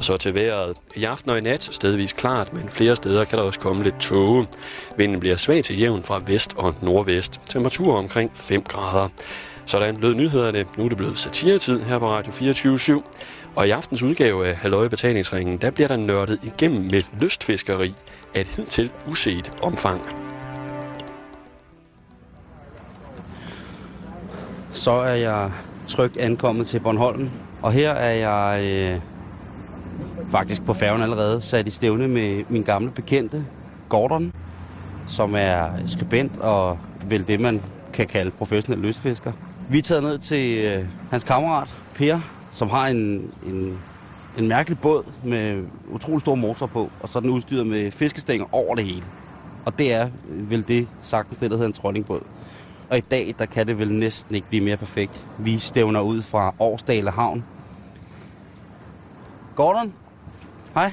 Og så til vejret. I aften og i nat stedvis klart, men flere steder kan der også komme lidt tåge. Vinden bliver svag til jævn fra vest og nordvest. Temperatur omkring 5 grader. Sådan lød nyhederne. Nu er det blevet satiretid her på Radio 24 /7. Og i aftens udgave af Halløj Betalingsringen, der bliver der nørdet igennem med lystfiskeri af et hidtil uset omfang. Så er jeg trygt ankommet til Bornholm, og her er jeg øh, faktisk på færgen allerede sat i stævne med min gamle bekendte, Gordon, som er skribent og vel det, man kan kalde professionel lystfisker. Vi er taget ned til øh, hans kammerat, Per, som har en, en, en mærkelig båd med utrolig stor motor på, og så er den udstyret med fiskestænger over det hele. Og det er øh, vel det sagtens det, der hedder en trollingbåd. Og i dag, der kan det vel næsten ikke blive mere perfekt. Vi stævner ud fra Årsdale Havn. Gordon, hej.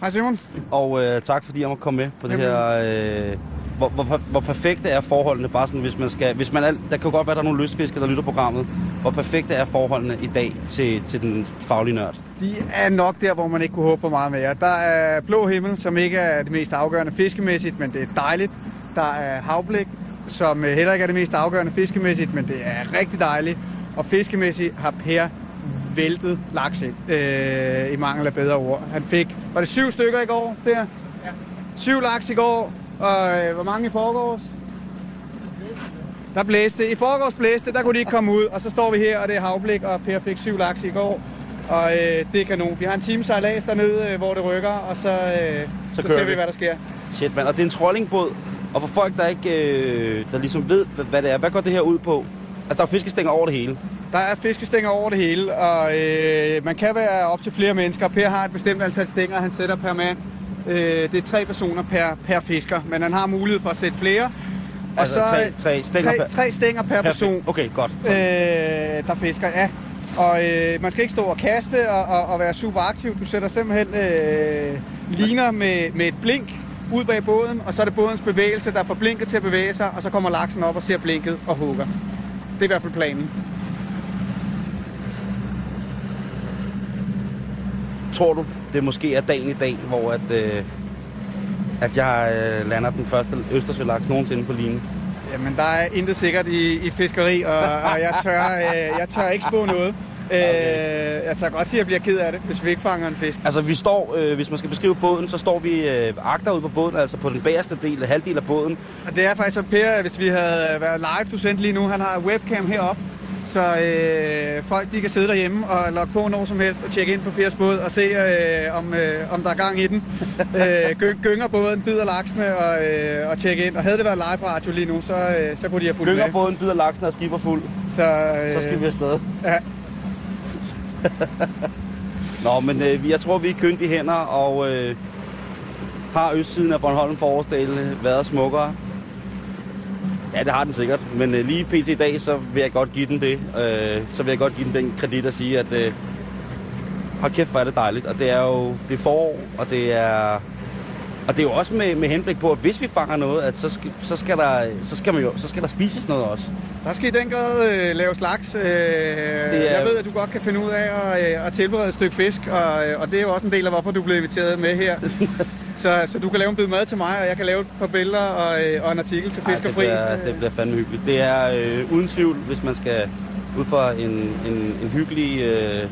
Hej Simon. Og øh, tak fordi jeg må komme med på det her... Øh, hvor, hvor, hvor perfekte er forholdene, bare sådan, hvis man skal... Hvis man er, der kan godt være, der er nogle lystfiskere, der lytter programmet. Hvor perfekte er forholdene i dag til, til den faglige nørd? De er nok der, hvor man ikke kunne håbe på meget mere. Der er blå himmel, som ikke er det mest afgørende fiskemæssigt, men det er dejligt. Der er havblik, som øh, heller ikke er det mest afgørende fiskemæssigt, men det er rigtig dejligt. Og fiskemæssigt har Per væltet laks ind, øh, i mangel af bedre ord. Han fik, var det syv stykker i går, Per? Ja. Syv laks i går, og øh, hvor mange i forgårs? Der blæste. I forgårs blæste, der kunne de ikke komme ud, og så står vi her, og det er havblik, og Per fik syv laks i går. Og øh, det er kanon. Vi har en time sejlads dernede, øh, hvor det rykker, og så, øh, så, så ser vi, vi. hvad der sker. Shit, mand. Og det er en trollingbåd. Og for folk, der ikke øh, der ligesom ved, hvad, hvad det er, hvad går det her ud på? Altså, der er fiskestænger over det hele. Der er fiskestænger over det hele, og øh, man kan være op til flere mennesker. Per har et bestemt antal stænger, han sætter per mand. Øh, det er tre personer per, per fisker, men han har mulighed for at sætte flere. Og Altså, tre- tre stænger tre, per- tre stænger per Perfekt. person, Okay, godt. øh, der fisker, ja. Og øh, man skal ikke stå og kaste og, og, og være super aktiv. Du sætter simpelthen øh, liner med, med et blink ud bag båden, og så er det bådens bevægelse, der får blinket til at bevæge sig, og så kommer laksen op og ser blinket og hugger. Det er i hvert fald planen. Tror du, det måske er dagen i dag, hvor at, øh, at jeg øh, lander den første Østersølaks nogensinde på linjen? Jamen, der er intet sikkert i, i fiskeri, og, og jeg, tør, øh, jeg tør ikke spå noget. Øh, jeg tør godt sige, at jeg bliver ked af det, hvis vi ikke fanger en fisk. Altså, vi står, øh, hvis man skal beskrive båden, så står vi øh, agter ud på båden, altså på den bagerste del, halvdel af båden. Og det er faktisk så, Per, hvis vi havde været live, du sendte lige nu, han har webcam heroppe, så øh, folk de kan sidde derhjemme og logge på når som helst og tjekke ind på Pers båd og se, øh, om, øh, om der er gang i den. øh, gy- gynger båden, bider laksene og, øh, og tjekke ind. Og havde det været live radio lige nu, så, øh, så kunne de have fulgt Gynger med. båden, bider laksen og skipper fuld. Så, øh, Så skal vi afsted. Ja. Nå, men øh, jeg tror, vi er kyndige hænder, og øh, har østsiden af Bornholm Forårsdale været smukkere. Ja, det har den sikkert. Men øh, lige pt. i dag, så vil jeg godt give den det. Øh, så vil jeg godt give den den kredit at sige, at øh, hold kæft, hvor er det dejligt. Og det er jo det er forår, og det er... Og det er jo også med, med henblik på, at hvis vi fanger noget, at så skal, så skal, der, så skal, man jo, så skal der spises noget også. Der skal i den grad øh, laves laks. Øh, er- Jeg ved, at du godt kan finde ud af at, øh, at tilberede et stykke fisk, og, øh, og det er jo også en del af, hvorfor du blev inviteret med her. så, så du kan lave en bid mad til mig, og jeg kan lave et par billeder og, øh, og en artikel til Fisk Ej, og Fri. det, bliver, det bliver fandme hyggeligt. Det er øh, uden tvivl, hvis man skal ud fra en, en, en hyggelig øh,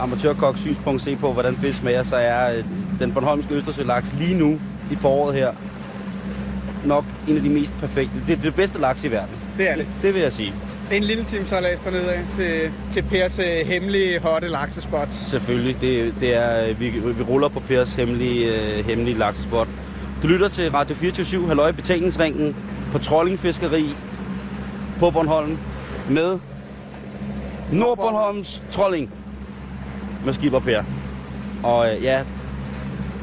amatørkok synspunkt se på, hvordan fisk smager, så er øh, den Bornholmske Østersølaks lige nu i foråret her nok en af de mest perfekte. Det er det bedste laks i verden. Det er det. Det vil jeg sige. En lille time sejlads dernede af til, til Pers øh, hemmelige hotte laksespots. Selvfølgelig. Det, det er, øh, vi, vi ruller på Pers hemmelige, øh, hemmelige laksespot. Du lytter til Radio 24 Halløj Betalingsringen på trollingfiskeri på Bornholm med Nordbornholms trolling med skipper Per. Og øh, ja,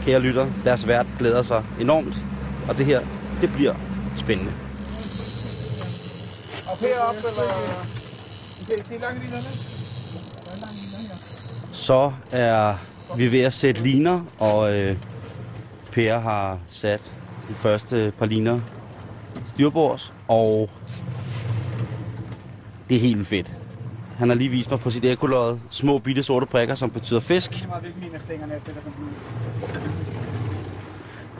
kære lytter, deres vært glæder sig enormt. Og det her, det bliver spændende. Og heroppe, eller... Så er vi ved at sætte liner, og øh, Per har sat de første par liner styrbords, og det er helt fedt. Han har lige vist mig på sit ekolod små bitte sorte prikker, som betyder fisk. Det er meget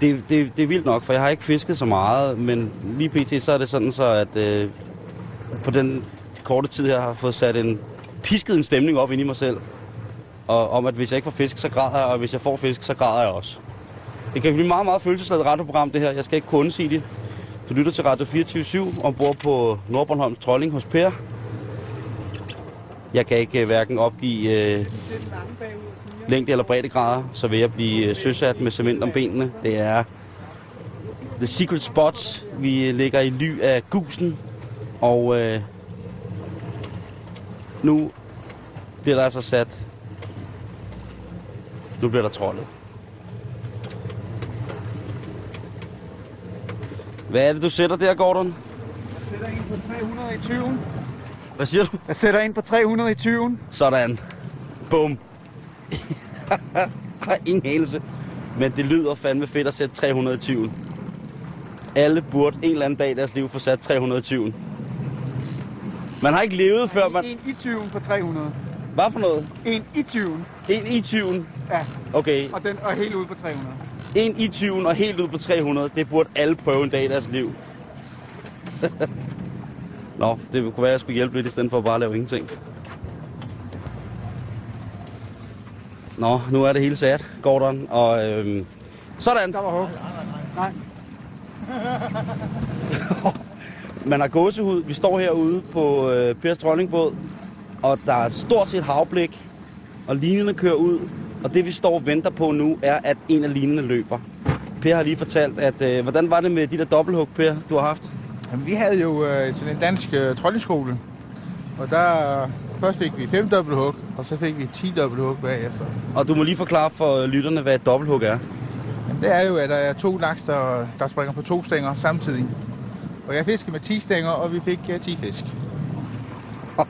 Det, det, det er vildt nok, for jeg har ikke fisket så meget, men lige pt. så er det sådan så, at øh, på den korte tid her har jeg fået sat en pisket en stemning op ind i mig selv. Og om, at hvis jeg ikke får fisk, så græder jeg, og hvis jeg får fisk, så græder jeg også. Det kan blive meget, meget følelsesladet radioprogram, det her. Jeg skal ikke kun sige det. Du lytter til Radio 24 ombord på Nordbornholms Trolling hos Per. Jeg kan ikke øh, hverken opgive øh, længde eller breddegrader, så vil jeg blive øh, søsat med cement om benene. Det er The Secret Spots. Vi øh, ligger i ly af gusen, og øh, nu bliver der altså sat... Nu bliver der trollet. Hvad er det, du sætter der, Gordon? Jeg sætter en på 300 i 20. Hvad siger du? Jeg sætter en på 300 i 20. Sådan. Bum. har ingen anelse. Men det lyder fandme fedt at sætte 320. Alle burde en eller anden dag i deres liv få sat 320. Man har ikke levet før man... En i 20 på 300. Hvad for noget? En i 20. En i 20. Ja, Okay. og, den, og helt ude på 300. En i 20 og helt ud på 300. Det burde alle prøve en dag i deres liv. Nå, det kunne være, at jeg skulle hjælpe lidt, i stedet for bare at lave ingenting. Nå, nu er det hele sat, Gordon, og øhm, sådan. Der var hug. Nej, Man har gåsehud. Vi står herude på øh, Pers trollingbåd, og der er stort set havblik, og linjerne kører ud. Og det vi står og venter på nu, er, at en af linjerne løber. Per har lige fortalt, at øh, hvordan var det med de der dobbelthug, Per, du har haft? Jamen, vi havde jo øh, sådan en dansk øh, troldingskole, og der øh, først fik vi fem dobbelthug, og så fik vi 10 dobbelthug bagefter. Og du må lige forklare for lytterne, hvad et dobbelthug er. Jamen, det er jo, at der er to laks, der, der springer på to stænger samtidig. Og jeg fiskede med 10 stænger, og vi fik øh, 10 fisk.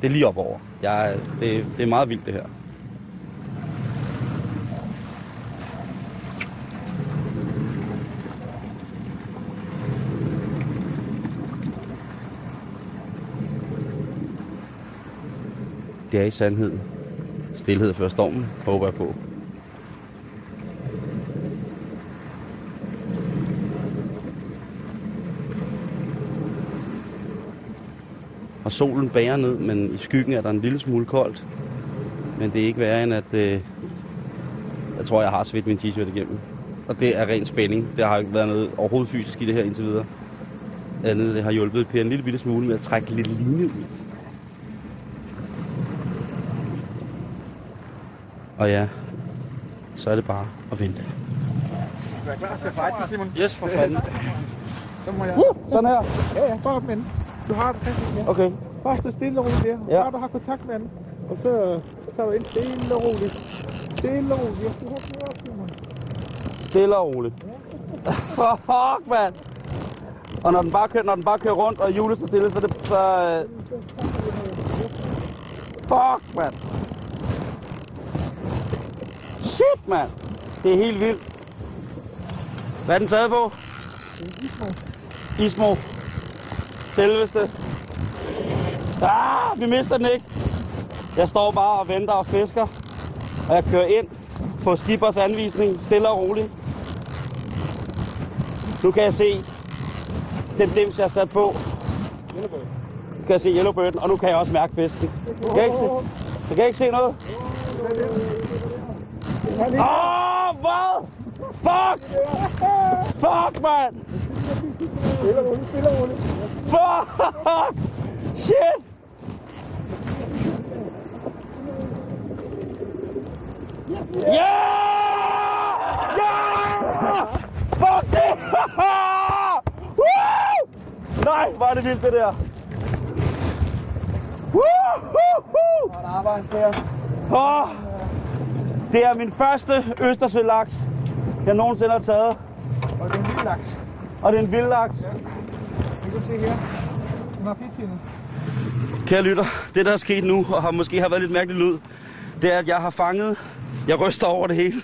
Det er lige op over. Jeg, det, det er meget vildt, det her. Det er i sandhed. Stilhed før stormen, håber jeg på. Og solen bærer ned, men i skyggen er der en lille smule koldt. Men det er ikke værre end, at øh, jeg tror, jeg har svedt min t-shirt igennem. Og det er ren spænding. Det har ikke været noget overhovedet fysisk i det her indtil videre. Andet, det har hjulpet Per en lille bitte smule med at trække lidt line ud. Og ja, så er det bare at vente. du er klar til at fight, Simon. Yes, for fanden. Så må jeg... Uh, sådan her. Ja, ja, bare men du har det fast ja. Okay. Bare stå stille og roligt der. Ja. Bare du har kontakt med den. Og så, så tager du ind stille og roligt. Stille og roligt. Jeg skal hoppe op, Simon. Stille og roligt. Fuck, mand. Og når den bare kører, når den bare kører rundt, og hjulet står stille, så det så... Øh... Fuck, mand. Shit, mand. Det er helt vildt. Hvad er den taget på? Ismo. Selveste. Ah, vi mister den ikke. Jeg står bare og venter og fisker. Og jeg kører ind på Skibers anvisning, stille og roligt. Nu kan jeg se den dims, jeg har sat på. Nu kan jeg se yellowbirden, og nu kan jeg også mærke fisken. Kan jeg ikke se, jeg kan ikke se noget. Åh, oh, hvad? Fuck! Fuck, mand! Stille roligt, stille roligt. Fuck! Shit! Ja! Ja! Fuck det! Woo! Nej, hvor er det vildt det der. Woo! Og der arbejde der. Åh, det er min første østersølaks, jeg nogensinde har taget. Og det er en lille laks. Og det er en vildlaks. Vi kan se her. Den har fedtfindet. Kære lytter, det der er sket nu, og har måske har været lidt mærkeligt lyd, det er, at jeg har fanget, jeg ryster over det hele,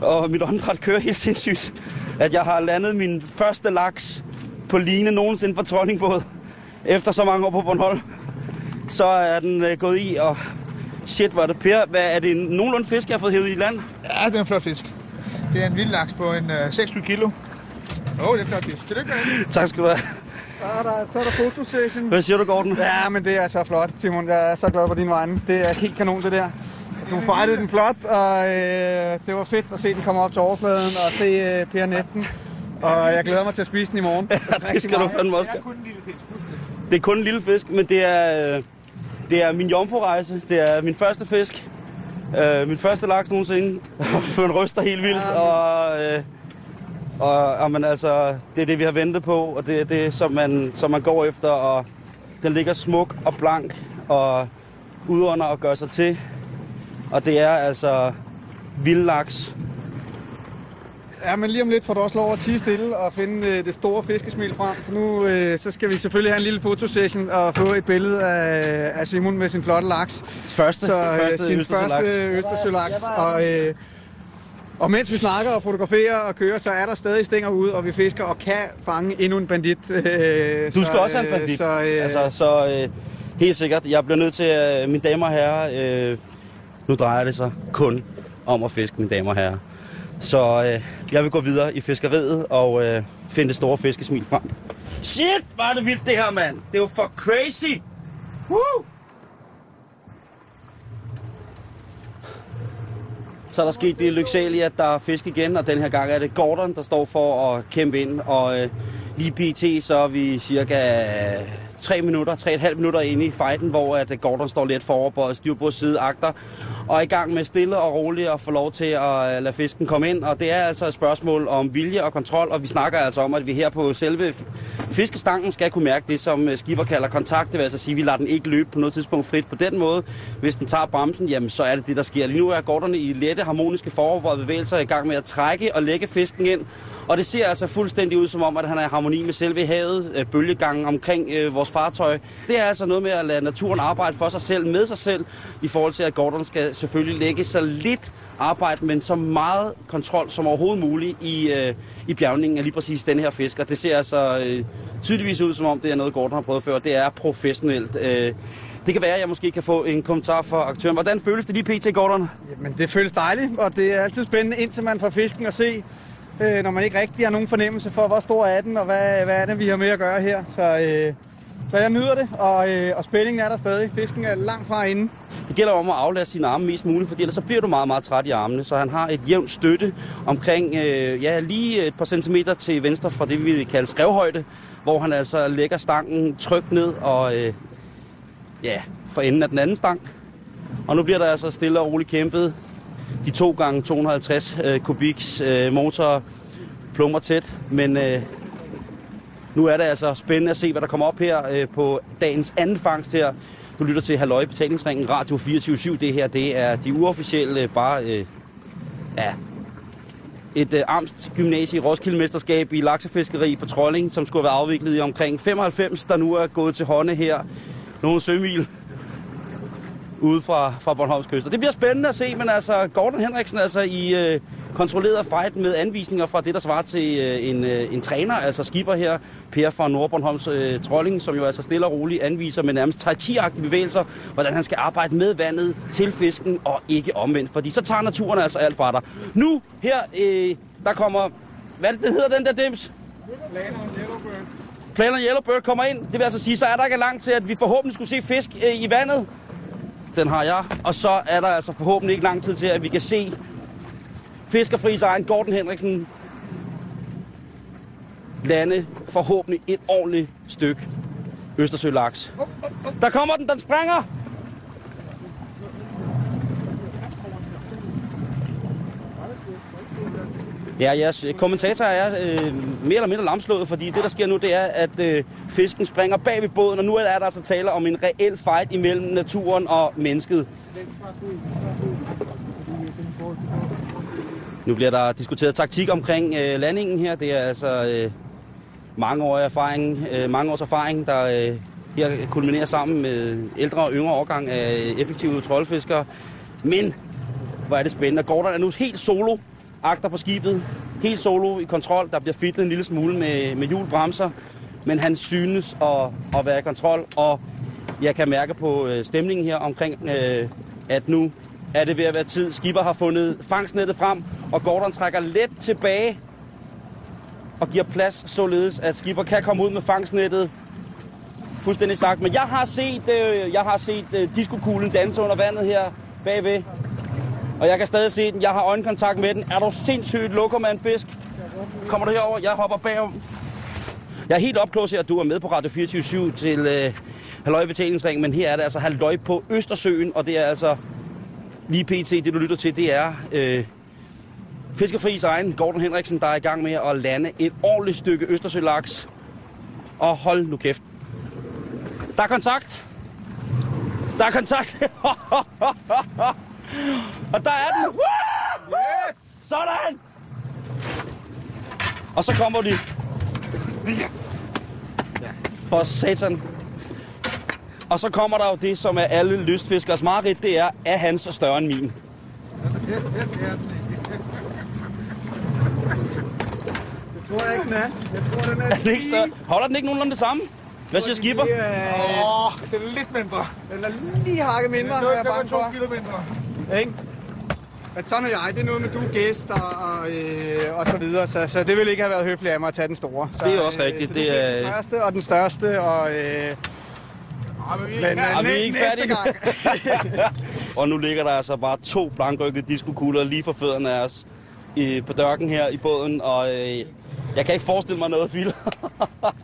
og mit åndedræt kører helt sindssygt, at jeg har landet min første laks på line nogensinde fra trollingbåd, efter så mange år på Bornholm. så er den øh, gået i, og shit, er det Per. Hvad, er det en nogenlunde fisk, jeg har fået hævet i land? Ja, det er en flot fisk. Det er en vild laks på en øh, 6 kilo. Åh, oh, det er flot fisk. Tillykke med det. Tak skal du have. Så er der, så er der fotosession. Hvad siger du, Gordon? Ja, men det er så flot, Simon. Jeg er så glad på din vegne. Det er helt kanon, det der. Du fejlede den flot, og øh, det var fedt at se den komme op til overfladen og se øh, Per Netten. Og jeg glæder mig til at spise den i morgen. det skal du fandme også. Det er kun en lille fisk. Det er kun en lille fisk, men det er, øh, det er min jomfrurejse. Det er min første fisk. Øh, min første laks nogensinde. man ryster helt vildt, og, øh, og, og man, altså, det er det, vi har ventet på, og det er det, som man, som man går efter, og den ligger smuk og blank og udunder og gør sig til. Og det er altså vild laks. Ja, men lige om lidt får du også lov at tige stille og finde øh, det store fiskesmil frem. For nu øh, så skal vi selvfølgelig have en lille fotosession og få et billede af, af Simon med sin flotte laks. Første, Så øh, første sin første Østersølaks. Og, øh, og mens vi snakker og fotograferer og kører, så er der stadig stænger ude, og vi fisker og kan fange endnu en bandit. Øh, Du skal så, også have en øh, bandit. Så, øh, altså, så øh, helt sikkert. Jeg bliver nødt til, øh, mine damer og herrer, øh, nu drejer det sig kun om at fiske, mine damer og herrer. Så øh, jeg vil gå videre i fiskeriet og øh, finde det store fiskesmil frem. Shit, var det vildt det her, mand. Det var for crazy. Woo! Så er der sket det lyksalige, at der er fisk igen, og den her gang er det Gordon, der står for at kæmpe ind. Og øh, lige pt. så er vi cirka øh, 3 minutter, 3,5 minutter inde i fighten, hvor at øh, Gordon står lidt forover på styrbord side agter, og er i gang med stille og roligt at få lov til at øh, lade fisken komme ind. Og det er altså et spørgsmål om vilje og kontrol, og vi snakker altså om, at vi her på selve fiskestangen skal kunne mærke det, som øh, skipper kalder kontakt. Det vil altså sige, at vi lader den ikke løbe på noget tidspunkt frit på den måde. Hvis den tager bremsen, jamen så er det det, der sker. Lige nu er gårderne i lette, harmoniske foroverbevægelser bevægelser i gang med at trække og lægge fisken ind. Og det ser altså fuldstændig ud som om, at han er i harmoni med selve havet, øh, bølgegangen omkring øh, vores fartøj. Det er altså noget med at lade naturen arbejde for sig selv, med sig selv, i forhold til, at Gordon skal selvfølgelig lægge så lidt arbejde, men så meget kontrol som overhovedet muligt i, øh, i bjergningen af lige præcis denne her fisk. Og det ser altså øh, tydeligvis ud som om, det er noget, Gordon har prøvet før. Det er professionelt. Øh, det kan være, at jeg måske kan få en kommentar fra aktøren. Hvordan føles det lige pt, Gordon? Jamen, det føles dejligt, og det er altid spændende, indtil man får fisken at se, øh, når man ikke rigtig har nogen fornemmelse for, hvor stor er den, og hvad, hvad er det, vi har med at gøre her. Så, øh, så jeg nyder det, og, øh, og spændingen er der stadig. Fisken er langt fra inde. Det gælder om at aflaste sine arme mest muligt, for ellers så bliver du meget, meget træt i armene. Så han har et jævnt støtte omkring, øh, ja, lige et par centimeter til venstre fra det, vi vil kalde skrevhøjde, hvor han altså lægger stangen trygt ned og, øh, ja, for enden af den anden stang. Og nu bliver der altså stille og roligt kæmpet. De to gange 250 øh, kubiks øh, motor plummer tæt, men øh, nu er det altså spændende at se, hvad der kommer op her øh, på dagens anden fangst her. Du lytter til Halløj Betalingsringen Radio 24 Det her, det er de uofficielle, øh, bare, øh, ja, et øh, Amst Roskilde Mesterskab i laksefiskeri på trolling, som skulle have været afviklet i omkring 95, der nu er gået til hånde her. Nogle sømil ude fra, fra Bornholms kyst. Og det bliver spændende at se, men altså Gordon Henriksen altså i øh, kontrolleret fight med anvisninger fra det, der svarer til øh, en, øh, en træner, altså skipper her, Per fra Nordbornholms øh, Trolling, som jo altså stille og roligt anviser med nærmest tai chi bevægelser, hvordan han skal arbejde med vandet til fisken og ikke omvendt, fordi så tager naturen altså alt fra dig. Nu her, øh, der kommer, hvad det, hedder den der dims? Planer Yellowbird kommer ind. Det vil altså sige, så er der ikke langt til, at vi forhåbentlig skulle se fisk øh, i vandet. Den har jeg. Og så er der altså forhåbentlig ikke lang tid til, at vi kan se fiskerfri egen Gordon Henriksen lande forhåbentlig et ordentligt stykke Østersølaks. Der kommer den, den springer! Ja, jeres øh, kommentator er øh, mere eller mindre lamslået, fordi det, der sker nu, det er, at øh, fisken springer bag ved båden, og nu er der altså tale om en reel fight imellem naturen og mennesket. Nu bliver der diskuteret taktik omkring øh, landingen her. Det er altså øh, mange, år erfaring, øh, mange års erfaring, der øh, her kulminerer sammen med ældre og yngre årgang af effektive troldfiskere. Men hvor er det spændende. Gordon er nu helt solo agter på skibet. Helt solo i kontrol. Der bliver fitlet en lille smule med, med hjulbremser. Men han synes at, at være i kontrol. Og jeg kan mærke på øh, stemningen her omkring, øh, at nu er det ved at være tid. Skipper har fundet fangstnettet frem, og Gordon trækker let tilbage og giver plads, således at Skipper kan komme ud med fangsnettet Fuldstændig sagt. Men jeg har set, øh, jeg har set øh, diskokuglen danse under vandet her bagved. Og jeg kan stadig se den. Jeg har øjenkontakt med den. Er du sindssygt lukker med en fisk? Kommer du herover? Jeg hopper bagom. Jeg er helt opklås her, at du er med på Radio 24 til øh, Halløj Betalingsring, men her er det altså Halløj på Østersøen, og det er altså lige pt. det, du lytter til, det er øh, Fiskefris egen Gordon Henriksen, der er i gang med at lande et ordentligt stykke Østersølaks. Og hold nu kæft. Der er kontakt. Der er kontakt. og der er den. Yes! Sådan! Og så kommer de. Yes! For satan. Og så kommer der jo det, som er alle lystfiskers mareridt, det er, er hans større end min. Det tror jeg ikke, den er. Jeg tror, den er, Er den ikke større? Holder den ikke nogenlunde det samme? Hvad siger skipper? Det er, Åh, oh, den er lidt mindre. den er lige hakket mindre, Den end jeg er bange 2 for. kilo mindre. Ikke? Men sådan er jeg. Det er noget med, du er gæst og, og, øh, og så videre. Så, så det ville ikke have været høfligt af mig at tage den store. Så, Det er også rigtigt. Så Det det er- den første og den største. Og, øh, Ah, men vi er men, ikke vi er næ- ikke færdige. Og nu ligger der altså bare to blankrykkede diskokugler lige for fødderne af os i, på dørken her i båden, og øh, jeg kan ikke forestille mig noget vildt.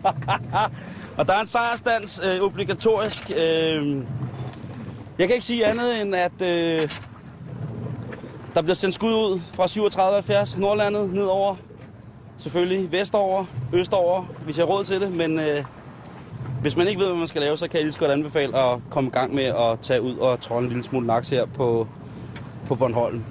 og der er en sejrstands øh, obligatorisk. Øh, jeg kan ikke sige andet end, at øh, der bliver sendt skud ud fra 3770 Nordlandet nedover. Selvfølgelig vestover, østover, hvis jeg har råd til det, men øh, hvis man ikke ved, hvad man skal lave, så kan jeg lige så godt anbefale at komme i gang med at tage ud og trolle en lille smule laks her på, på Bornholm.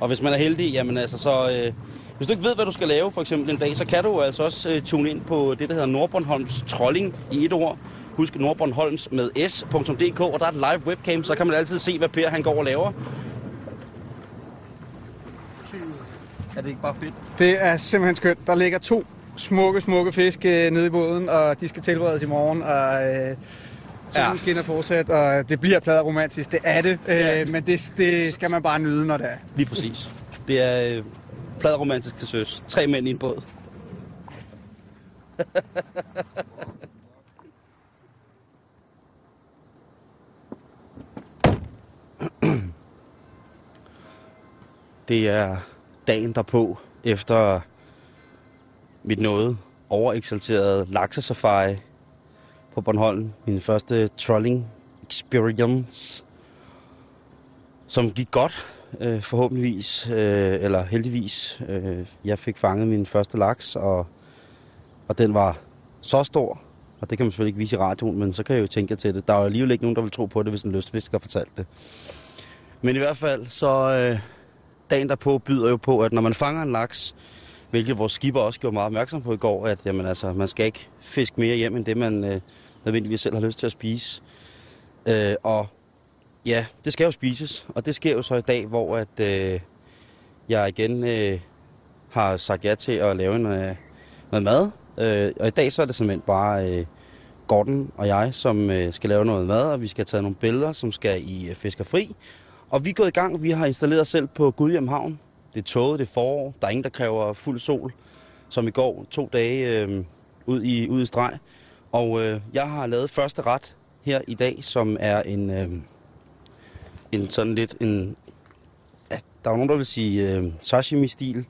Og hvis man er heldig, jamen altså så... Øh, hvis du ikke ved, hvad du skal lave for eksempel en dag, så kan du altså også øh, tune ind på det, der hedder Nordbornholms Trolling i et ord. Husk Nordbornholms med s.dk, og der er et live webcam, så kan man altid se, hvad Per han går og laver. Er det ikke bare fedt? Det er simpelthen skønt. Der ligger to smukke, smukke fisk øh, nede i båden, og de skal tilberedes i morgen. Og, øh, solen Ja. skinner fortsat, og det bliver plader romantisk. Det er det. Øh, Ja. Men det, det skal man bare nyde, når det er. Lige præcis. Det er øh, pladromantisk til søs. Tre mænd i en båd. Det er dagen derpå, efter mit noget overexalterede laksesafari på Bornholm. Min første trolling experience, som gik godt, øh, forhåbentligvis, øh, eller heldigvis. Øh, jeg fik fanget min første laks, og, og den var så stor, og det kan man selvfølgelig ikke vise i radioen, men så kan jeg jo tænke til det. Der er jo alligevel ikke nogen, der vil tro på det, hvis en lystfisker har fortalt det. Men i hvert fald, så øh, dagen derpå byder jo på, at når man fanger en laks, hvilket vores skipper også gjorde meget opmærksom på i går, at jamen, altså, man skal ikke fiske mere hjem, end det man øh, nødvendigvis selv har lyst til at spise. Øh, og ja, det skal jo spises, og det sker jo så i dag, hvor at, øh, jeg igen øh, har sagt ja til at lave en, øh, noget mad. Øh, og i dag så er det simpelthen bare øh, Gordon og jeg, som øh, skal lave noget mad, og vi skal tage nogle billeder, som skal i øh, Fiskerfri. Og vi er gået i gang, vi har installeret os selv på Gudhjem Havn. Det er tåget, det er forår, der er ingen, der kræver fuld sol, som i går to dage øh, ud, i, ud i streg. Og øh, jeg har lavet første ret her i dag, som er en, øh, en sådan lidt en... Ja, der er nogen, der vil sige øh, sashimi-stil.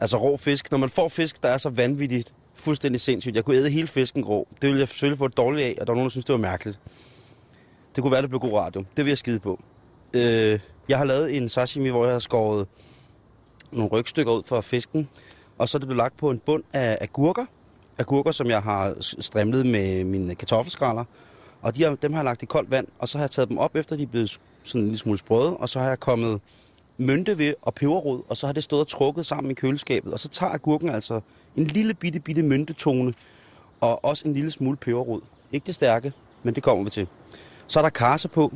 Altså rå fisk. Når man får fisk, der er så vanvittigt fuldstændig sindssygt. Jeg kunne æde hele fisken rå. Det ville jeg selvfølgelig få et dårligt af, og der var nogen, der synes, det var mærkeligt. Det kunne være, det blev god radio. Det vil jeg skide på. Øh, jeg har lavet en sashimi, hvor jeg har skåret nogle rygstykker ud fra fisken, og så er det blevet lagt på en bund af agurker. Agurker, som jeg har strimlet med mine kartoffelskraller. Og de har, dem har jeg lagt i koldt vand, og så har jeg taget dem op, efter de er blevet sådan en lille smule sprøde, og så har jeg kommet mynte ved og peberrod, og så har det stået og trukket sammen i køleskabet. Og så tager agurken altså en lille bitte, bitte myntetone, og også en lille smule peberrod. Ikke det stærke, men det kommer vi til. Så er der karse på,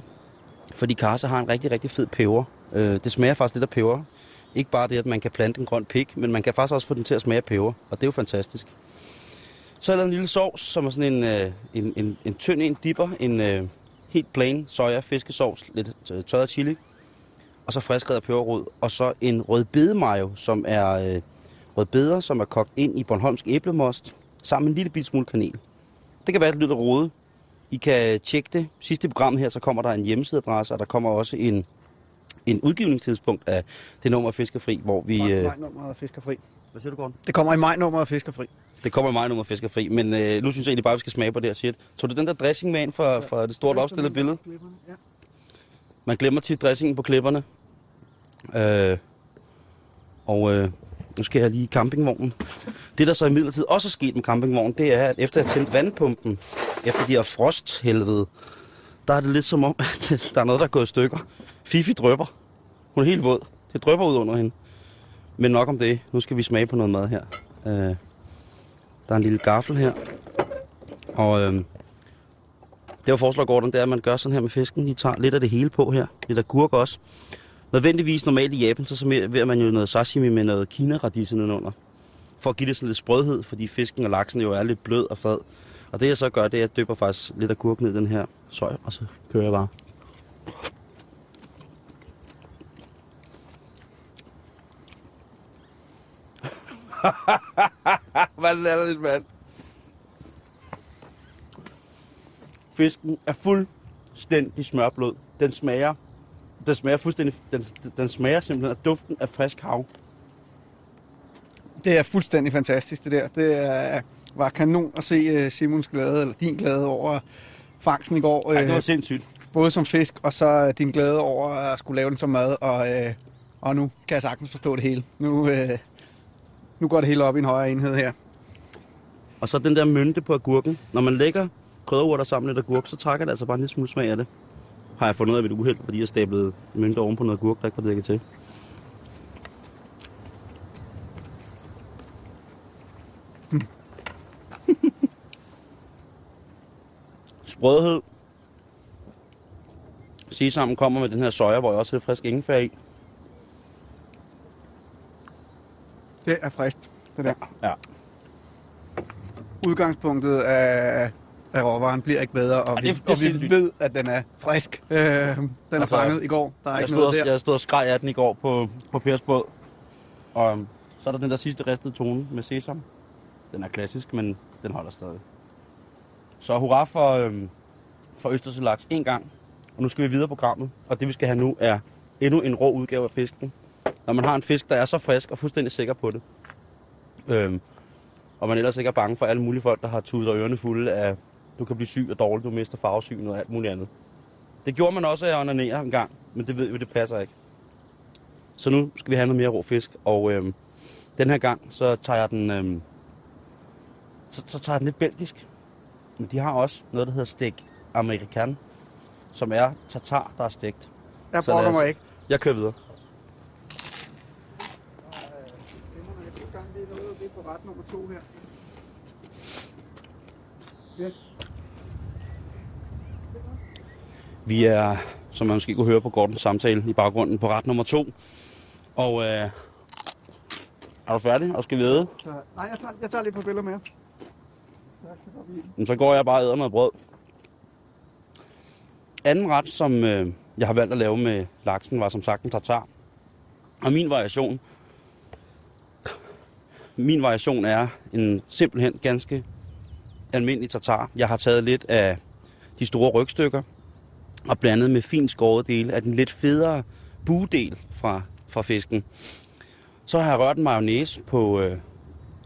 fordi karse har en rigtig, rigtig fed peber. Øh, det smager faktisk lidt af peber. Ikke bare det, at man kan plante en grøn pik, men man kan faktisk også få den til at smage af peber, og det er jo fantastisk. Så har jeg lavet en lille sovs, som er sådan en, øh, en, en, en tynd en dipper, en øh, helt plain soja fiskesovs, lidt øh, tørret chili, og så friskredet peberrod, og så en rødbedemayo, som er øh, rødbeder, som er kogt ind i Bornholmsk æblemost, sammen med en lille smule kanel. Det kan være, at det lyder rode. I kan tjekke det. Sidste program her, så kommer der en hjemmesideadresse, og der kommer også en, en udgivningstidspunkt af det nummer Fiskerfri, hvor vi... Maj, Øh, majnummeret er fiskerfri. hvad siger du, Gordon? Det kommer i majnummeret af fiskerfri. Det kommer mig nummer Fiskerfri, men øh, nu synes jeg egentlig bare, vi skal smage på det her shit. Så du den der dressing med ind fra, fra det stort opstillede billede? Ja. Man glemmer tit dressingen på klipperne. Øh, og øh, nu skal jeg lige i campingvognen. Det, der så i midlertid også er sket med campingvognen, det er, at efter at jeg tændte vandpumpen, efter de her frosthelvede, der er det lidt som om, at der er noget, der er gået i stykker. Fifi drøber. Hun er helt våd. Det drøber ud under hende. Men nok om det. Nu skal vi smage på noget mad her. Øh, der er en lille gaffel her. Og øh, det, jeg foreslår, Gordon, det er, at man gør sådan her med fisken. I tager lidt af det hele på her. Lidt af gurk også. Nødvendigvis normalt i Japan, så serverer man jo noget sashimi med noget kinaradisse nedenunder. For at give det sådan lidt sprødhed, fordi fisken og laksen jo er lidt blød og fad. Og det jeg så gør, det er, at jeg dypper faktisk lidt af gurk ned i den her søj, og så kører jeg bare. Hvad er det, mand? Fisken er fuldstændig smørblød. Den smager, den smager fuldstændig, den, den smager simpelthen af duften af frisk hav. Det er fuldstændig fantastisk, det der. Det er, var kanon at se øh, Simons glæde, eller din glæde over fangsten i går. Ej, det var Øh, sindssygt. både som fisk, og så din glæde over at skulle lave den som mad. Og, øh, og nu kan jeg sagtens forstå det hele. Nu, øh, nu går det hele op i en højere enhed her. Og så den der mynte på agurken. Når man lægger krydderurter sammen med agurk, så trækker det altså bare en lille smule smag af det. Har jeg fundet ud af ved et uheld, fordi jeg stablede mynte oven på noget agurk, der ikke var dækket til. Hmm. Sprødhed. Sesam kommer med den her soja, hvor jeg også har frisk ingefær i. Det er frisk, det der. Ja. Udgangspunktet af, af råvaren bliver ikke bedre, og, vi, det er- det er og vi ved, at den er frisk. Øh, den er Altså, fanget i går. Der er Jeg ikke stod, noget der. jeg stod og skreg af den i går på, på Pers båd. Og øhm, så er der den der sidste ristede tone med sesam. Den er klassisk, men den holder stadig. Så hurra for, øhm, for Østersølaks en gang. Og nu skal vi videre på programmet. Og det vi skal have nu er endnu en rå udgave af fisken. Når man har en fisk, der er så frisk og fuldstændig sikker på det. Øhm, og man ellers ikke er bange for alle mulige folk, der har tudet og ørerne fulde af, du kan blive syg og dårlig, du mister farvesyn og alt muligt andet. Det gjorde man også af at onanere en gang, men det ved vi, det passer ikke. Så nu skal vi have noget mere rå fisk, og øhm, den her gang, så tager jeg den, øhm, så, så tager jeg den lidt belgisk. Men de har også noget, der hedder stek american, som er tartar, der er stegt. Jeg brokker mig ikke. Jeg kører videre. Det er på ret nummer to her. Yes. Vi er, som man måske kunne høre på Gordons samtale i baggrunden, på ret nummer to. Og øh, er du færdig og skal vi æde? Så, nej, jeg tager, jeg tager lige på billeder mere. Jamen, så går jeg bare og æder noget brød. Anden ret, som øh, jeg har valgt at lave med laksen, var som sagt en tartar. Og min variation, min variation er en simpelthen ganske almindelig tartar. Jeg har taget lidt af de store rygstykker og blandet med fint skåret dele af den lidt federe bugedel fra, fra fisken. Så har jeg rørt en mayonnaise på øh,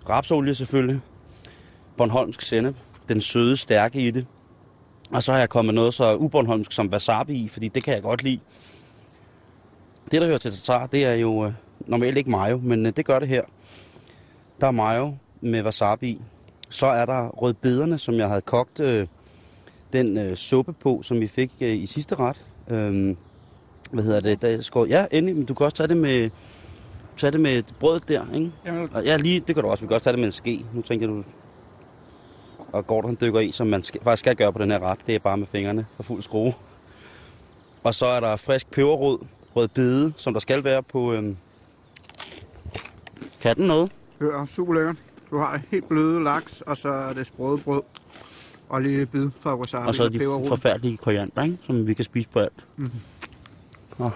rapsolie selvfølgelig, Bornholmsk sennep, den søde stærke i det. Og så har jeg kommet noget så ubornholmsk som wasabi i, fordi det kan jeg godt lide. Det, der hører til tartar, det er jo øh, normalt ikke mayo, men øh, det gør det her. Der er mayo med wasabi. Så er der rødbederne, som jeg havde kogt øh, den øh, suppe på, som vi fik øh, i sidste ret. Øhm, hvad hedder det? Der skår... Ja, endelig, men du kan også tage det med, tage det med brødet der, ikke? Jamen, Og ja, lige, det kan du også. Vi kan også tage det med en ske. Nu tænker du... Og Gordon han dykker i, som man skal, faktisk skal gøre på den her ret. Det er bare med fingrene for fuld skrue. Og så er der frisk peberrod, rød bede, som der skal være på... Øhm... Kan den noget? Det er super lækkert. Du har helt bløde laks, og så er det sprøde brød. Og lige bid fra wasabi Og så er de peberrod. forfærdelige koriander, ikke? som vi kan spise på alt. Mm-hmm. Oh.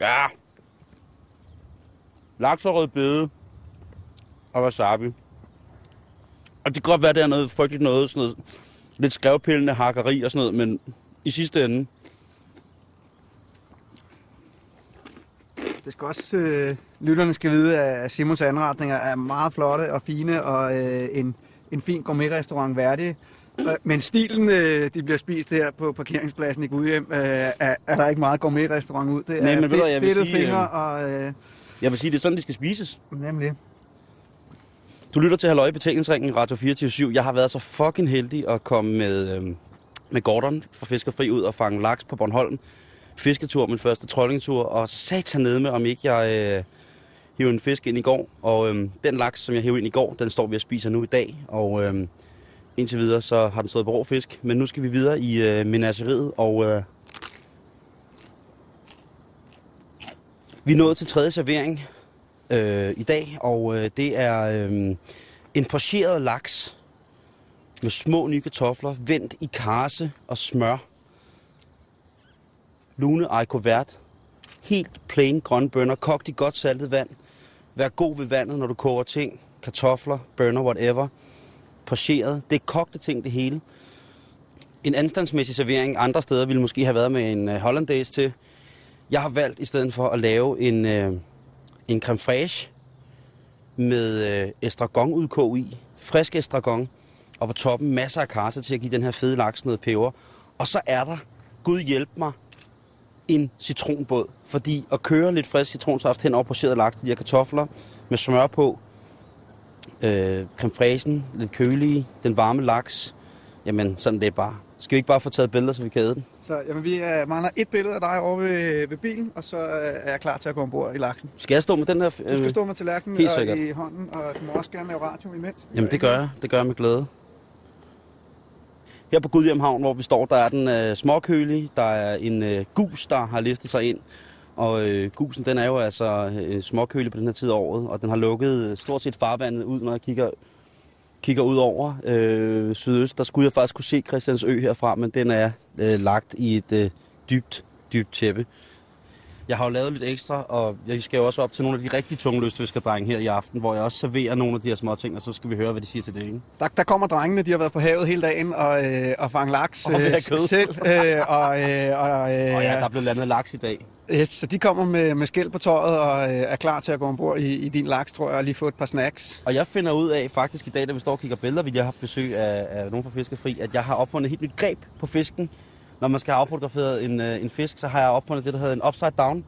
Ja. Laks og rødbede og wasabi. Og det kan godt være, det er noget frygteligt noget, sådan noget lidt skrevpillende hakkeri og sådan noget, men i sidste ende, Det skal også, øh, lytterne skal vide, at Simons anretninger er meget flotte og fine, og øh, en, en fin gourmetrestaurant værdig. Øh, Men stilen, øh, de bliver spist her på parkeringspladsen i Gudhjem, øh, er, er der ikke meget gourmetrestaurant ud. Det Nej, er men ved du jeg vil sige, fingre, øh, og øh, jeg vil sige, det er sådan, de skal spises. nemlig. Du lytter til Halløj Betalingsringen, Radio 24 Jeg har været så fucking heldig at komme med, med Gordon fra Fiskerfri ud og fange laks på Bornholm. Fisketur, min første trollingtur, og satan ned med, om ikke jeg øh, hiver en fisk ind i går. Og øh, den laks, som jeg hævde ind i går, den står vi og spiser nu i dag. Og øh, indtil videre, så har den stået på rå fisk. Men nu skal vi videre i øh, menageriet, og øh, vi er nået til tredje servering øh, i dag, og øh, det er øh, en pocheret laks med små nye kartofler, vendt i karse og smør. Lune Ejkovert. Helt plain grønne bønner, kogt i godt saltet vand. Vær god ved vandet, når du koger ting. Kartofler, bønner, whatever. Pocheret. Det er kogte ting, det hele. En anstandsmæssig servering andre steder ville måske have været med en øh, hollandaise til. Jeg har valgt i stedet for at lave en, øh, en creme fraiche med øh, estragonudkog i. Frisk estragon. Og på toppen masser af karse til at give den her fede laks noget peber. Og så er der, Gud hjælp mig, en citronbåd. Fordi at køre lidt frisk citronsaft hen over pocheret laks, de her kartofler med smør på, øh, creme fraichen, lidt kølige, den varme laks. Jamen, sådan det er bare. Skal vi ikke bare få taget billeder, så vi kan æde den? Så jamen, vi øh, mangler et billede af dig over ved, ved bilen, og så øh, er jeg klar til at gå ombord i laksen. Skal jeg stå med den her? Du skal stå med tallerkenen og i hånden, og du må også gerne lave radio imens. Jamen, det gør jeg. Det gør jeg med glæde. Her på Gudhjem Havn, hvor vi står, der er den øh, småkølig. Der er en øh, gus, der har listet sig ind. Og øh, gusen, den er jo altså øh, småkølig på den her tid af året. Og den har lukket øh, stort set farvandet ud, når jeg kigger, kigger ud over øh, sydøst. Der skulle jeg faktisk kunne se Christiansø herfra, men den er øh, lagt i et øh, dybt, dybt tæppe. Jeg har jo lavet lidt ekstra, og jeg skal jo også op til nogle af de rigtig tunge lystfiskerdrenge her i aften, hvor jeg også serverer nogle af de her små ting, og så skal vi høre, hvad de siger til det, ikke? Der, der kommer drengene, de har været på havet hele dagen og, øh, og fange laks Og have kød. selv. Øh, og, øh, og, øh, Og ja, der er blevet landet laks i dag. yes, så de kommer med, med skæld på tøjet og øh, er klar til at gå ombord i, i din laks, tror jeg, og lige få et par snacks. Og jeg finder ud af, faktisk i dag, da vi står og kigger billeder, vi har haft besøg af, af nogen fra Fiskefri, at jeg har opfundet et helt nyt greb på fisken. Når man skal have affotograferet en, øh, en fisk, så har jeg opfundet det, der hedder en upside down.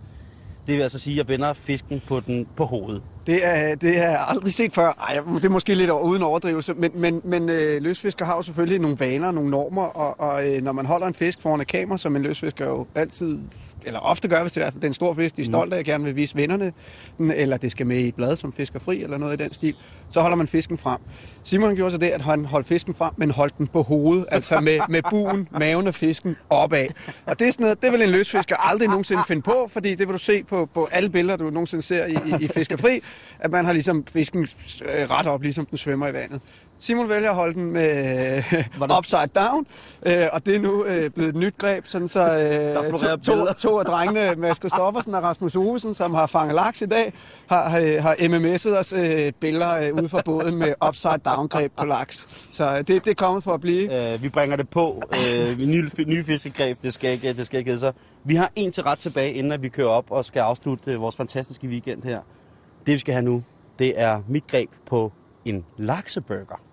Det vil altså sige, at jeg vender fisken på, den, på hovedet. Det er, det har jeg aldrig set før. Ej, det er måske lidt uden overdrivelse, men, men, men øh, løsfisker har jo selvfølgelig nogle vaner, nogle normer, og, og øh, når man holder en fisk foran et kamera, som en løsfisker jo altid, eller ofte gør, hvis det er, det er en stor fisk, de er stolte af, gerne vil vise vennerne, den, eller det skal med i et blad som fisker fri, eller noget i den stil, så holder man fisken frem. Simon gjorde så det, at han holdt fisken frem, men holdt den på hovedet, altså med, med buen, maven af fisken opad. Og det er sådan noget, det vil en løsfisker aldrig nogensinde finde på, fordi det vil du se på, på alle billeder, du nogensinde ser i, i, i Fiskerfri, at man har ligesom fisken øh, ret op, ligesom den svømmer i vandet. Simon vælger at holde den med upside down, øh, og det er nu øh, blevet et nyt greb, sådan så øh, to, to, to af drengene, Mads Kristoffersen og Rasmus Ovesen, som har fanget laks i dag, har, har, har MMS'et os øh, billeder øh, ude fra båden med upside down greb på laks. Så det, det er kommet for at blive. Øh, vi bringer det på. Øh, nye, nye fiskegreb, det skal ikke, det skal ikke hedde sig. Vi har en til ret tilbage, inden at vi kører op og skal afslutte øh, vores fantastiske weekend her. Det vi skal have nu, det er mit greb på en lakseburger.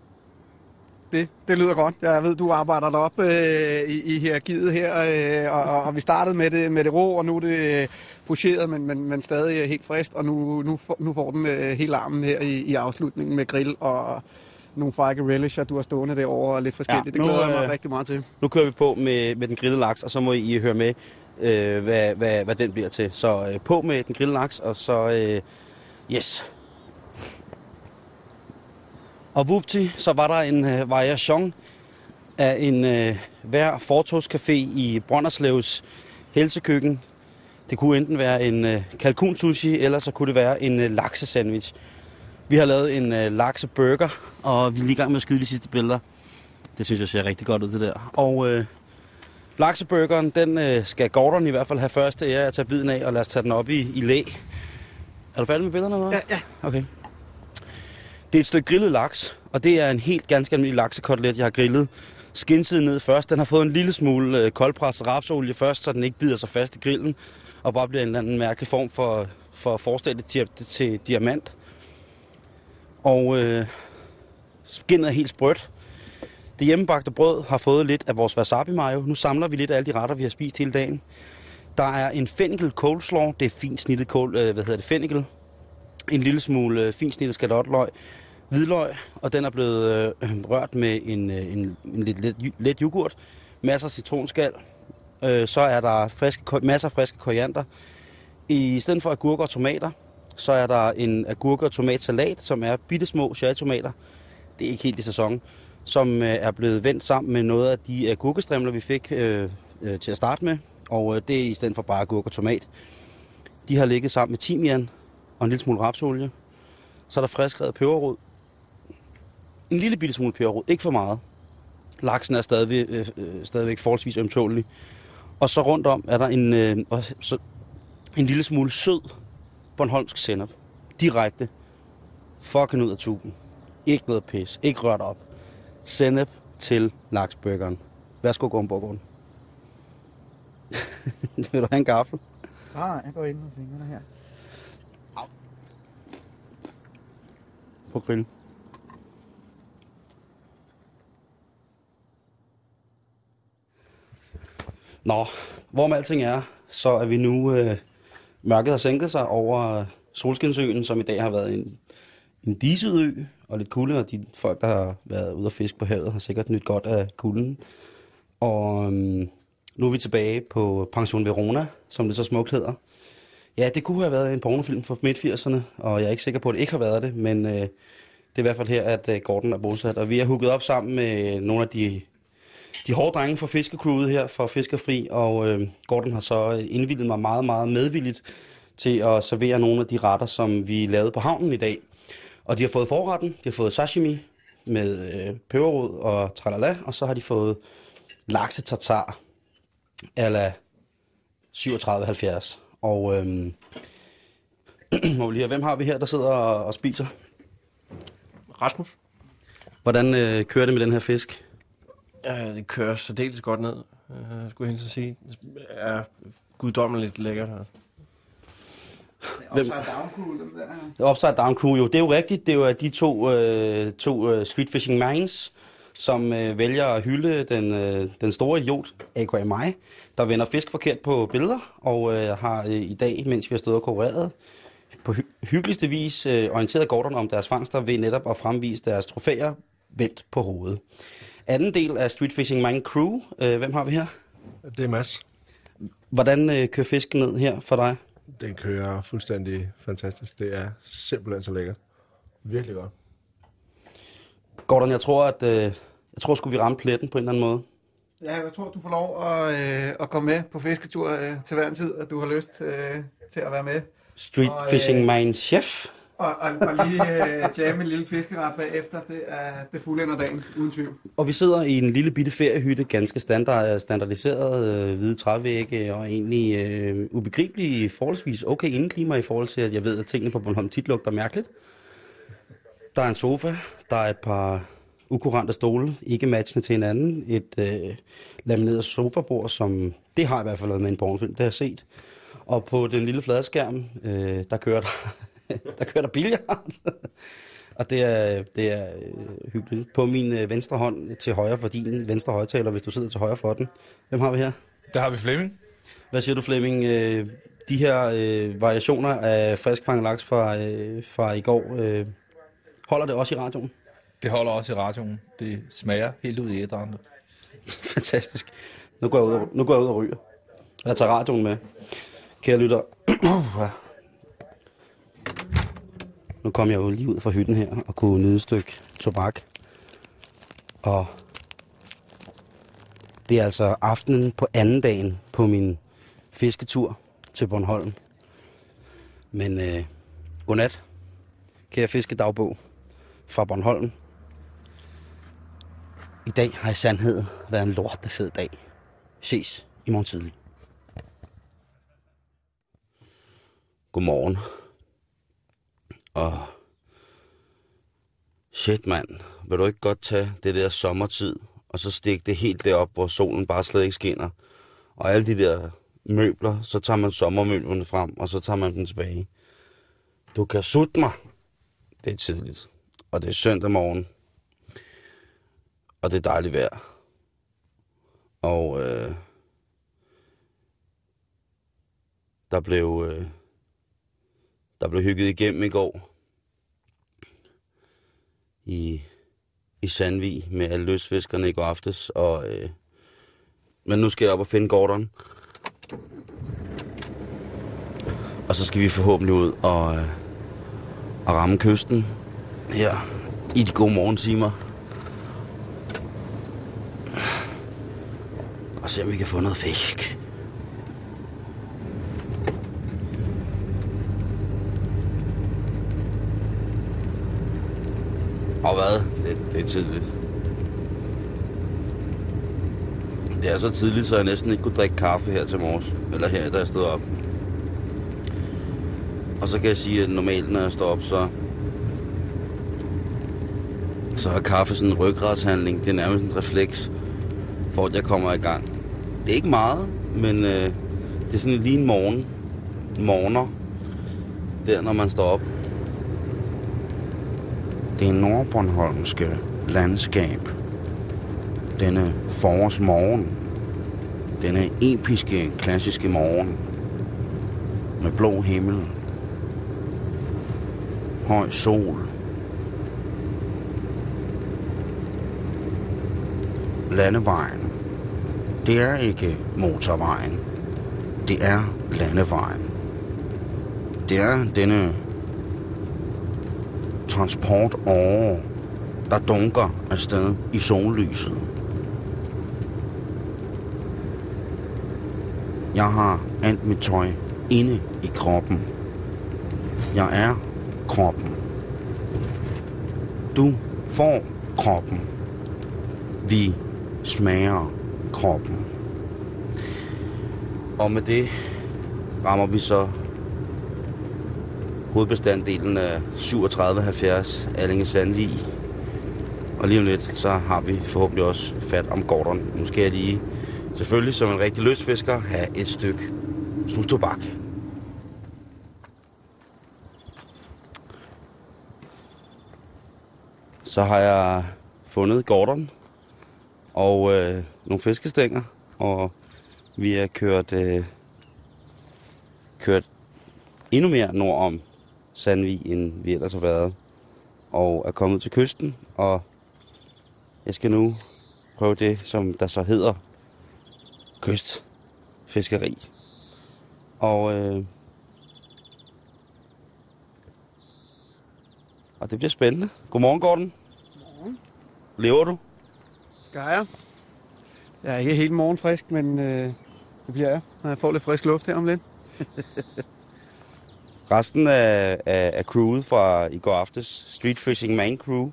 Det, det lyder godt. Jeg ved, du arbejder derop øh, i, i hierarkiet her, øh, og, og, og vi startede med det, med det rå, og nu er det øh, pocheret, men, men, men stadig helt frist, og nu, nu, får, nu får den øh, hele armen her i, i afslutningen med grill og nogle frække relisher, du har stående derovre, og lidt forskelligt. Ja, det nu, glæder jeg mig øh, rigtig meget til. Nu kører vi på med, med den grillede laks, og så må I høre med, øh, hvad, hvad, hvad den bliver til. Så øh, på med den grillede laks, og så... Øh, yes. Og vupti, så var der en øh, variation af en øh, hver fortogscafé i Brønderslevs helsekøkken. Det kunne enten være en øh, kalkun sushi, eller så kunne det være en øh, laksesandwich. Vi har lavet en øh, lakseburger, og vi er lige i gang med at skyde de sidste billeder. Det synes jeg ser rigtig godt ud, det der. Og øh, lakseburgeren, den øh, skal Gordon i hvert fald have første ære at tage biden af, og lad os tage den op i, i læ. Er du færdig med billederne, eller? Ja, ja. Okay. Det er et stykke grillet laks, og det er en helt ganske almindelig laksekotelet, jeg har grillet. Skinsiden ned først. Den har fået en lille smule øh, koldpresset rapsolie først, så den ikke bider sig fast i grillen, og bare bliver en eller anden mærkelig form for, for forestillet til, til diamant. Og øh, skinnet er helt sprødt. Det hjemmebagte brød har fået lidt af vores wasabi mayo. Nu samler vi lidt af alle de retter, vi har spist hele dagen. Der er en fennikel coleslaw. Det er fint snittet kål, øh, hvad hedder det, fennikel. En lille smule øh, fint snittet skalotløg. Hvidløg, og den er blevet øh, rørt med en, øh, en, en lidt let, let yoghurt. Masser af citronskal. Øh, så er der friske, masser af friske koriander. I stedet for agurker og tomater, så er der en agurke- og tomatsalat, som er bitte små cherrytomater. Det er ikke helt i sæson. Som øh, er blevet vendt sammen med noget af de agurkestrimler, vi fik øh, øh, til at starte med. Og øh, det er i stedet for bare agurk og tomat. De har ligget sammen med timian og en lille smule rapsolie. Så er der friskrevet peberrod. En lille bitte smule peberrod, ikke for meget. Laksen er stadigvæk, øh, øh, stadigvæk forholdsvis ømtålig. Og så rundt om er der en, øh, så, en lille smule sød Bornholmsk sennep. Direkte. Fucking ud af tuben. Ikke noget pis. Ikke rørt op. Sennep til laksburgeren. Værsgo, Gormborgården. Vil du have en gaffel? Nej, nej, jeg går ind med fingrene her. På grillen. Nå, hvorom alting er, så er vi nu... Øh, mørket har sænket sig over øh, Solskinsøen, som i dag har været en, en diset ø, og lidt kulde, og de folk, der har været ude at fiske på havet, har sikkert nyt godt af kulden. Og øhm, nu er vi tilbage på Pension Verona, som det så smukt hedder. Ja, det kunne have været en pornofilm fra midt-80'erne, og jeg er ikke sikker på, at det ikke har været det, men øh, det er i hvert fald her, at øh, Gordon er bosat. Og vi er hugget op sammen med nogle af de, de hårde drenge fra fiskecrewet her, fra Fiskerfri, og øh, Gordon har så indvildet mig meget, meget medvilligt til at servere nogle af de retter, som vi lavede på havnen i dag. Og de har fået forretten, de har fået sashimi med øh, peberrod og tralala, og så har de fået lakse tartar ala 37,70. Og øhm, må vi lige have, hvem har vi her, der sidder og, og spiser? Rasmus? Hvordan øh, kører det med den her fisk? Ja, det kører særdeles godt ned, øh, skulle jeg helt sige. Det er guddommeligt lækkert. Altså. Upside down cool, dem der. Upside Down Crew, jo, det er jo rigtigt. Det er jo de to, øh, to øh, street fishing minds, som øh, vælger at hylde den, øh, den store idiot, a.k.a. mig, der vender fisk forkert på billeder, og øh, har øh, i dag, mens vi har stået og konkurreret, på hy- hyggeligste vis øh, orienteret Gordon om deres fangster ved netop at fremvise deres trofæer vendt på hovedet. Anden del af Street Fishing Mind Crew, øh, hvem har vi her? Det er Mads. Hvordan øh, kører fisken ned her for dig? Den kører fuldstændig fantastisk. Det er simpelthen så lækkert. Virkelig godt. Gordon, jeg tror, at øh, jeg tror, skulle vi ramme pletten på en eller anden måde. Ja, jeg tror, du får lov at, øh, at komme med på fisketur øh, til hver en tid, at du har lyst øh, til at være med. Street Og, øh, Fishing Mind Chef. Og, og, og lige øh, jamme en lille fiskeret bagefter, det er det fulde dagen, uden tvivl. Og vi sidder i en lille bitte feriehytte, ganske standard, øh, standardiseret, øh, hvide trævægge og egentlig øh, ubegribelig forholdsvis okay indeklima i forhold til, at jeg ved, at tingene på Bornholm tit lugter mærkeligt. Der er en sofa, der er et par ukurante stole, ikke matchende til hinanden, et øh, lamineret sofabord, som det har jeg i hvert fald lavet med en pornofilm, det har jeg set. Og på den lille fladskærm, øh, der kører der, der, kører der billard. Og det er, det er øh, hyggeligt. På min øh, venstre hånd til højre for din venstre højtaler, hvis du sidder til højre for den. Hvem har vi her? Der har vi Flemming. Hvad siger du, Flemming? Øh, de her øh, variationer af friskfanget laks fra, øh, fra i går, øh, holder det også i radioen? Det holder også i radioen. Det smager helt ud i ædrene. Fantastisk. Nu går jeg ud og, nu går jeg ud og ryger. Jeg tager radioen med. Kære lytter. nu kom jeg jo lige ud fra hytten her og kunne nyde et stykke tobak. Og det er altså aftenen på anden dagen på min fisketur til Bornholm. Men øh, godnat, kære fiskedagbog fra Bornholm. I dag har i sandhed været en lortefed dag. Ses i morgen tidlig. Godmorgen. Og shit mand, vil du ikke godt tage det der sommertid, og så stikke det helt derop, hvor solen bare slet ikke skinner. Og alle de der møbler, så tager man sommermøblerne frem, og så tager man dem tilbage. Du kan sutte mig. Det er tidligt. Og det er søndag morgen. Og det er dejligt vejr. Og øh, der blev øh, der blev hygget igennem i går i, i Sandvig med alle løsfiskerne i går aftes. Og, øh, men nu skal jeg op og finde Gordon. Og så skal vi forhåbentlig ud og, øh, og ramme kysten her i de gode morgentimer. Og se om vi kan få noget fisk. Og hvad? Det, det er tidligt. Det er så tidligt, så jeg næsten ikke kunne drikke kaffe her til morges. Eller her, da jeg stod op. Og så kan jeg sige, at normalt, når jeg står op, så... Så er kaffe sådan en ryggradshandling. Det er nærmest en refleks, for at jeg kommer i gang. Det er ikke meget, men øh, det er sådan lige en morgen. Morgener. Der, når man står op. Det nordbornholmske landskab. Denne forårsmorgen. Denne episke, klassiske morgen. Med blå himmel. Høj sol. Landevejen. Det er ikke motorvejen. Det er landevejen. Det er denne transport over, der dunker afsted i sollyset. Jeg har alt mit tøj inde i kroppen. Jeg er kroppen. Du får kroppen. Vi smager kroppen. Og med det rammer vi så hovedbestanddelen af 3770 Allinge Sandvig. Og lige om lidt, så har vi forhåbentlig også fat om Gordon. Nu skal jeg lige, selvfølgelig som en rigtig løsfisker, have et stykke snustobak. Så har jeg fundet Gordon og øh, nogle fiskestænger, og vi er kørt, øh, kørt endnu mere nord om Sandvig, end vi ellers har været. Og er kommet til kysten, og jeg skal nu prøve det, som der så hedder kystfiskeri. Og, øh, og det bliver spændende. Godmorgen, Gordon. Godmorgen. Lever du? Gør jeg. Jeg er ikke helt morgenfrisk, men øh, det bliver jeg, når jeg får lidt frisk luft her om lidt. Resten af, af, af crewet fra i går aftes, Street Fishing Main Crew,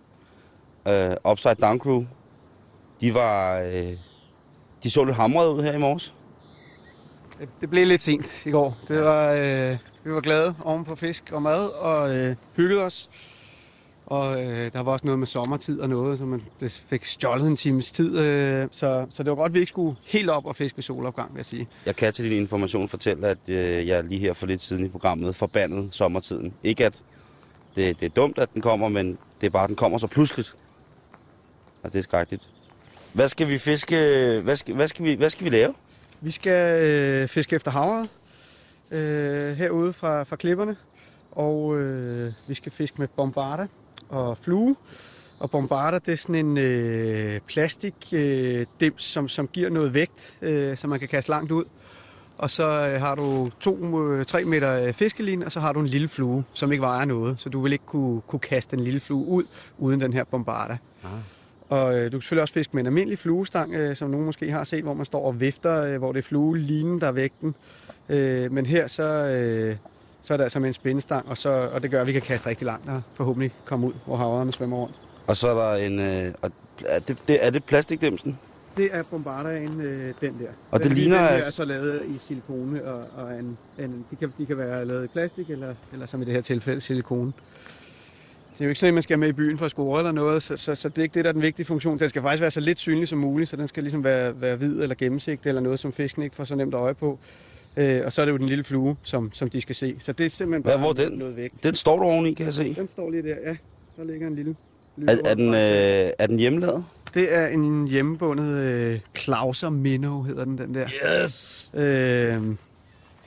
uh, Upside Down Crew, de var, uh, de så lidt hamret ud her i morges. Det, det blev lidt sent i går. Det var, øh, vi var glade oven på fisk og mad og øh, hyggede os. Og øh, der var også noget med sommertid og noget, så man fik stjålet en times tid. Øh, så, så det var godt, at vi ikke skulle helt op og fiske ved solopgang, vil jeg sige. Jeg kan til din information fortælle, at øh, jeg lige her for lidt siden i programmet forbandet sommertiden. Ikke at det, det er dumt, at den kommer, men det er bare, at den kommer så pludseligt. Og det er skrækkeligt. Hvad skal vi fiske? Hvad skal, hvad skal, vi, hvad skal vi lave? Vi skal øh, fiske efter havret øh, herude fra, fra klipperne. Og øh, vi skal fiske med bombarder og flue. Og bombarder, det er sådan en øh, plastikdims, øh, dims, som, som giver noget vægt, øh, som man kan kaste langt ud. Og så øh, har du 2-3 meter øh, fiskelin, og så har du en lille flue, som ikke vejer noget. Så du vil ikke kunne, kunne kaste en lille flue ud, uden den her bombarder. Og øh, du kan selvfølgelig også fiske med en almindelig fluestang, øh, som nogen måske har set, hvor man står og vifter, øh, hvor det er fluelinen, der er vægten. Øh, men her så, øh, så er det altså med en spændestang, og, så, og det gør, at vi kan kaste rigtig langt og forhåbentlig komme ud, hvor havrederne svømmer rundt. Og så er der en... Øh, og er, det, det, er det plastikdæmsen? Det er bombardaen, øh, den der. Og det den, ligner Den her er så lavet i silikone, og, og en, en, de, kan, de kan være lavet i plastik, eller, eller som i det her tilfælde silikone. Det er jo ikke sådan, at man skal med i byen for at score eller noget, så, så, så det er ikke det, der er den vigtige funktion. Den skal faktisk være så lidt synlig som muligt, så den skal ligesom være, være hvid eller gennemsigtig, eller noget, som fisken ikke får så nemt øje på. Øh, og så er det jo den lille flue, som, som de skal se. Så det er simpelthen bare hvor er den? noget væk. Den står der oveni, kan jeg se. Den står lige der, ja. Der ligger en lille... Er, er, den, øh, er den hjemmelavet? Det er en hjemmebundet øh, Clauser Minnow, hedder den, den der. Yes! Øh,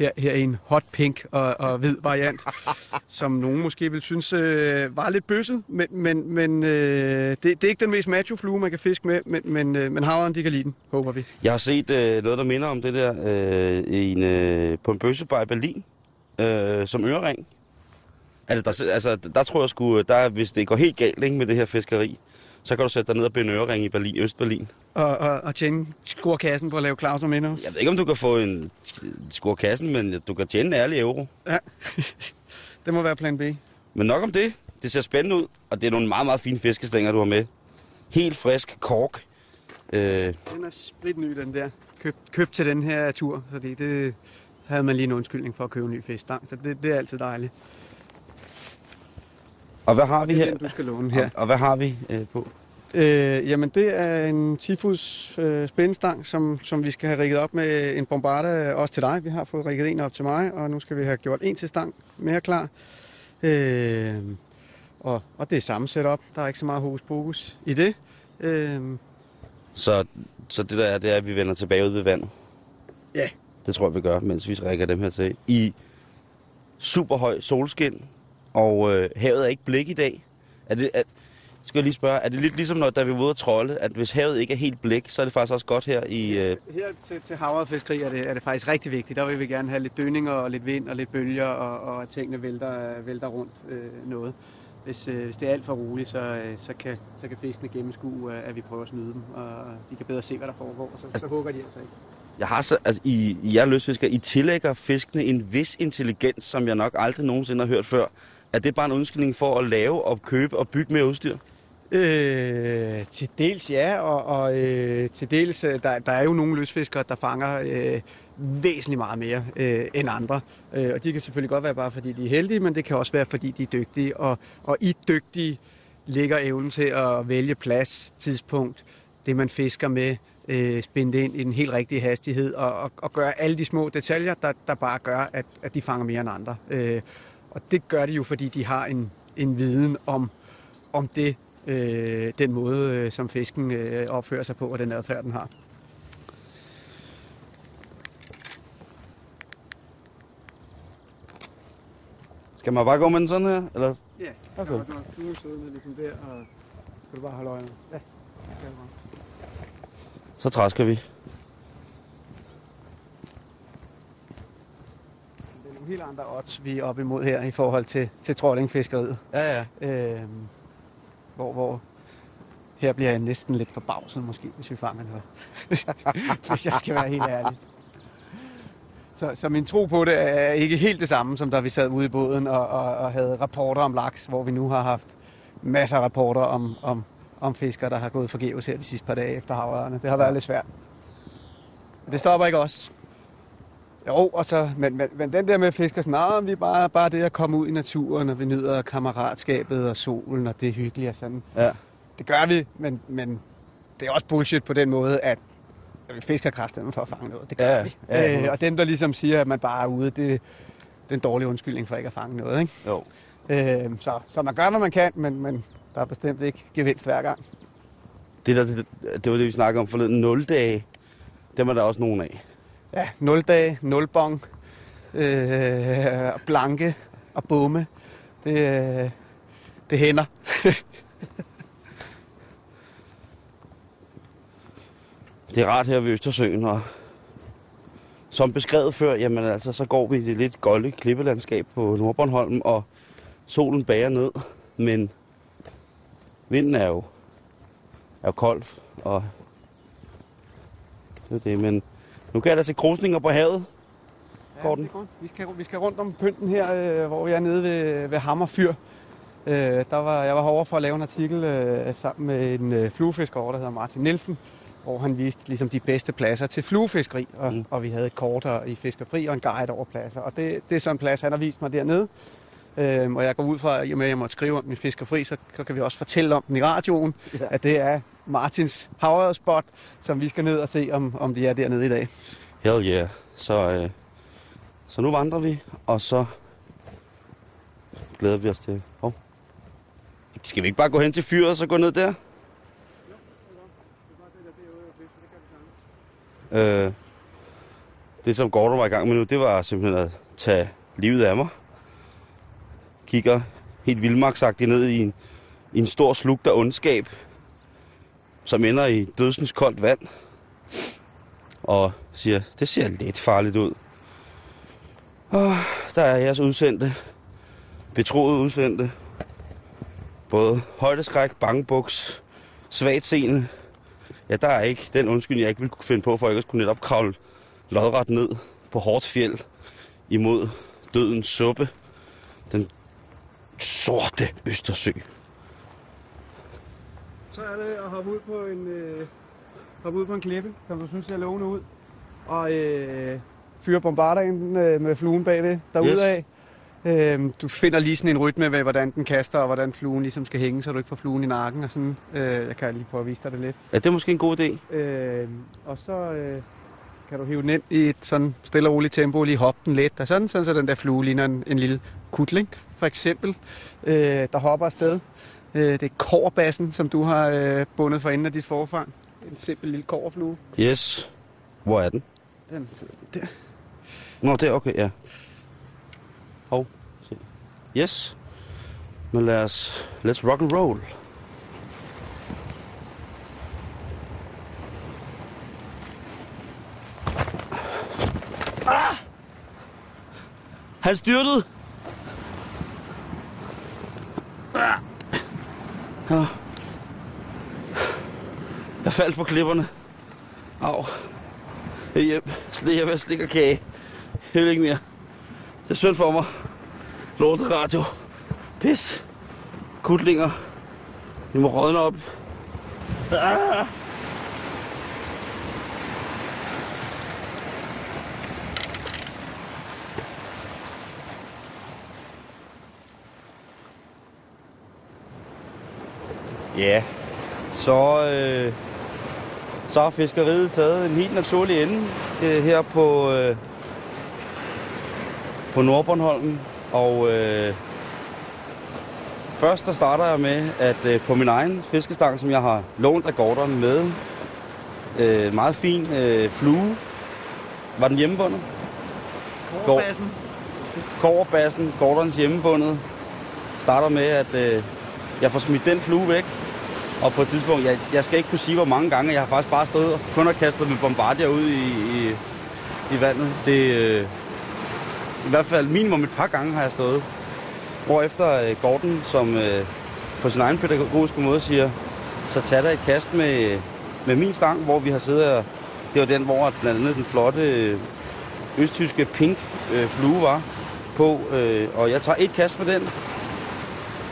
her, her i en hot pink og, og hvid variant, som nogen måske vil synes øh, var lidt bøsset, men, men, men øh, det, det er ikke den mest macho flue, man kan fiske med, men, men, øh, men havren, de kan lide den, håber vi. Jeg har set øh, noget, der minder om det der øh, en, øh, på en bøssebar i Berlin, øh, som ørering. Altså, der, altså, der tror jeg sgu, der, hvis det går helt galt ikke, med det her fiskeri, så kan du sætte dig ned og binde ørering i Berlin, Østberlin. Og, og, og tjene score kassen på at lave Clauser Minnows. Jeg ved ikke, om du kan få en score kassen, men du kan tjene en ærlig euro. Ja, det må være plan B. Men nok om det. Det ser spændende ud, og det er nogle meget, meget fine fiskestænger, du har med. Helt frisk kork. Øh, Den er spritny, den der. Købt, købt til den her tur, fordi det havde man lige en undskyldning for at købe en ny fiskstang, så det, det er altid dejligt. Og hvad har vi er her? den, du skal låne her. Og, og hvad har vi øh, på? Øh, jamen, det er en Tifus øh, spændestang, som, som vi skal have rigget op med en bombarda også til dig. Vi har fået rigget en op til mig, og nu skal vi have gjort en til stang mere klar. Øh, og, og det er samme setup. Der er ikke så meget hokus pokus i det. Øh, Så, så det der er, det er, at vi vender tilbage ud ved vandet. Ja. Det tror jeg, vi gør, mens vi rækker dem her til. I super høj solskin, og øh, havet er ikke blik i dag. Er det, er, skal jeg lige spørge, er det lidt ligesom, når da vi var ude at trolde, at hvis havet ikke er helt blik, så er det faktisk også godt her i... Øh, her til, til havrefiskeri er det, er det faktisk rigtig vigtigt. Der vil vi gerne have lidt dønninger og lidt vind og lidt bølger, og, og at tingene vælter, vælter rundt øh, noget. Hvis, øh, hvis det er alt for roligt, så, øh, så, kan, så kan fiskene gennemskue, øh, at vi prøver at snyde dem, og de kan bedre se, hvad der foregår, så, så hugger de altså ikke. jeg har så, altså, I, I er lystfisker, I tillægger fiskene en vis intelligens, som jeg nok aldrig nogensinde har hørt før. Er det bare en undskyldning for at lave og købe og bygge mere udstyr? Øh, til dels ja, og, og øh, til dels, øh, der, der er jo nogle løsfiskere, der fanger øh, væsentligt meget mere øh, end andre. Øh, og de kan selvfølgelig godt være bare fordi de er heldige, men det kan også være fordi de er dygtige. Og, og i dygtige ligger evnen til at vælge plads, tidspunkt, det man fisker med, øh, spænde det ind i den helt rigtige hastighed, og, og, og gøre alle de små detaljer, der, der bare gør, at, at de fanger mere end andre. Øh, og det gør de jo, fordi de har en, en viden om, om det, øh, den måde, øh, som fisken øh, opfører sig på, og den adfærd, den har. Skal man bare gå med den sådan her? Eller? Ja, Okay. du har fluen siddende ligesom der, og skal du bare holde øje med. Ja, det skal du bare. Så træsker vi. Det er nogle helt andre odds, vi er op imod her i forhold til, til trollingfiskeriet. Ja, ja. Øh, hvor, hvor her bliver jeg næsten lidt forbavset måske, hvis vi fanger noget. hvis jeg skal være helt ærlig. Så, så min tro på det er ikke helt det samme, som da vi sad ude i båden og, og, og havde rapporter om laks, hvor vi nu har haft masser af rapporter om, om, om fiskere, der har gået forgæves her de sidste par dage efter havørerne. Det har været lidt svært. Men det stopper ikke os. Jo, og så, men, men, men den der med fisker, sådan, nah, vi er bare, bare det at komme ud i naturen, og vi nyder kammeratskabet og solen, og det er hyggeligt og sådan. Ja. Det gør vi, men, men det er også bullshit på den måde, at vi fisker kraften for at fange noget. Det gør Ja, vi. ja, øh, og dem, der ligesom siger, at man bare er ude, det, det er en dårlig undskyldning for ikke at fange noget. Ikke? Jo. Øh, så, så man gør, hvad man kan, men, men der er bestemt ikke gevinst hver gang. Det, der, det, det var det, vi snakkede om forleden. 0 dage. Dem er der også nogen af. Ja, 0 dage, 0 bong, øh, blanke og bomme. Det, øh, det hænder. Det er rart her ved Østersøen, og som beskrevet før, jamen altså, så går vi i det lidt golde klippelandskab på Nordbornholm, og solen bager ned, men vinden er jo, er jo kold, og det er det, men nu kan jeg da se krusninger på havet. Gordon? det er godt. Vi skal, vi skal rundt om pynten her, øh, hvor vi er nede ved, ved Hammerfyr. Øh, der var, jeg var herovre for at lave en artikel øh, sammen med en øh, fluefisker over, der hedder Martin Nielsen, hvor han viste ligesom de bedste pladser til fluefiskeri, og, Mm. og vi havde et kort i fiskefri og en guide over pladser. Og det, det er sådan en plads, han har vist mig dernede. Øhm, og jeg går ud fra, at i og med, at jeg måtte skrive om den i Fiskerfri, så, så kan vi også fortælle om den i radioen, Ja. ja. at det er Martins Havørspot, som vi skal ned og se, om, om de er dernede i dag. Hell yeah. Så, øh, så nu vandrer vi, og så glæder vi os til... Oh. Skal vi ikke bare gå hen til fyret og så gå ned der? Øh, det, som Gordon var i gang med nu, det var simpelthen at tage livet af mig. Kigger helt vildmarksagtigt ned i en, i en stor slug af ondskab, som ender i dødsens koldt vand. Og siger, det ser lidt farligt ud. Og der er jeres udsendte, betroede udsendte. Både højdeskræk, bangebuks, svagt scene. Ja, der er ikke den undskyldning, jeg ikke ville kunne finde på, for jeg ikke skulle netop kravle lodret ned på hårdt fjeld imod dødens suppe. Den sorte Østersø. Så er det at hoppe ud på en, øh, hoppe ud på en klippe, som du synes ser lovende ud. Og øh, fyre bombardagen øh, med fluen bagved derudad. Yes. Øh, du finder lige sådan en rytme med, hvordan den kaster, og hvordan fluen ligesom skal hænge, så du ikke får fluen i nakken og sådan. Øh, jeg kan lige prøve at vise dig det lidt. Ja, det er måske en god idé. Øh, og så øh, kan du hive den ind i et sådan stille og roligt tempo, lige hoppe den lidt, og sådan, sådan så den der flue ligner en, en lille kutling, for eksempel, øh, der hopper afsted. Øh, det er korbassen, som du har øh, bundet for enden af dit forfang. En simpel lille koverflue. Yes. Hvor er den? Den sidder der. Nå, det er okay, ja. Hov. Yes. Men lad os... Let's rock and roll. Ah! Han styrtede! Ah. Jeg faldt på klipperne. Au. Jeg er hjem. Slik, jeg vil slikke og kage. Jeg vil ikke mere. Det er synd for mig. Lortet radio. Pis. Kutlinger. Vi må rådne op. Ah. Ja, så, øh, så har fiskeriet taget en helt naturlig ende øh, her på, øh, på Nordbornholm. Og øh, først der starter jeg med, at øh, på min egen fiskestang, som jeg har lånt af Gordon med, øh, meget fin øh, flue, var den hjemmebundet. Korbassen. Koverbassen, Gordons hjemmebundet, starter med, at øh, jeg får smidt den flue væk. Og på et tidspunkt, jeg, jeg skal ikke kunne sige, hvor mange gange, jeg har faktisk bare stået og kun har kastet med bombardier ud i, i, i vandet. Det, øh, I hvert fald minimum et par gange har jeg stået. Hvorefter øh, Gordon, som øh, på sin egen pædagogiske måde siger, så tag dig et kast med, med min stang, hvor vi har siddet og, det var den, hvor blandt andet den flotte østtyske pink øh, flue var på. Øh, og jeg tager et kast med den,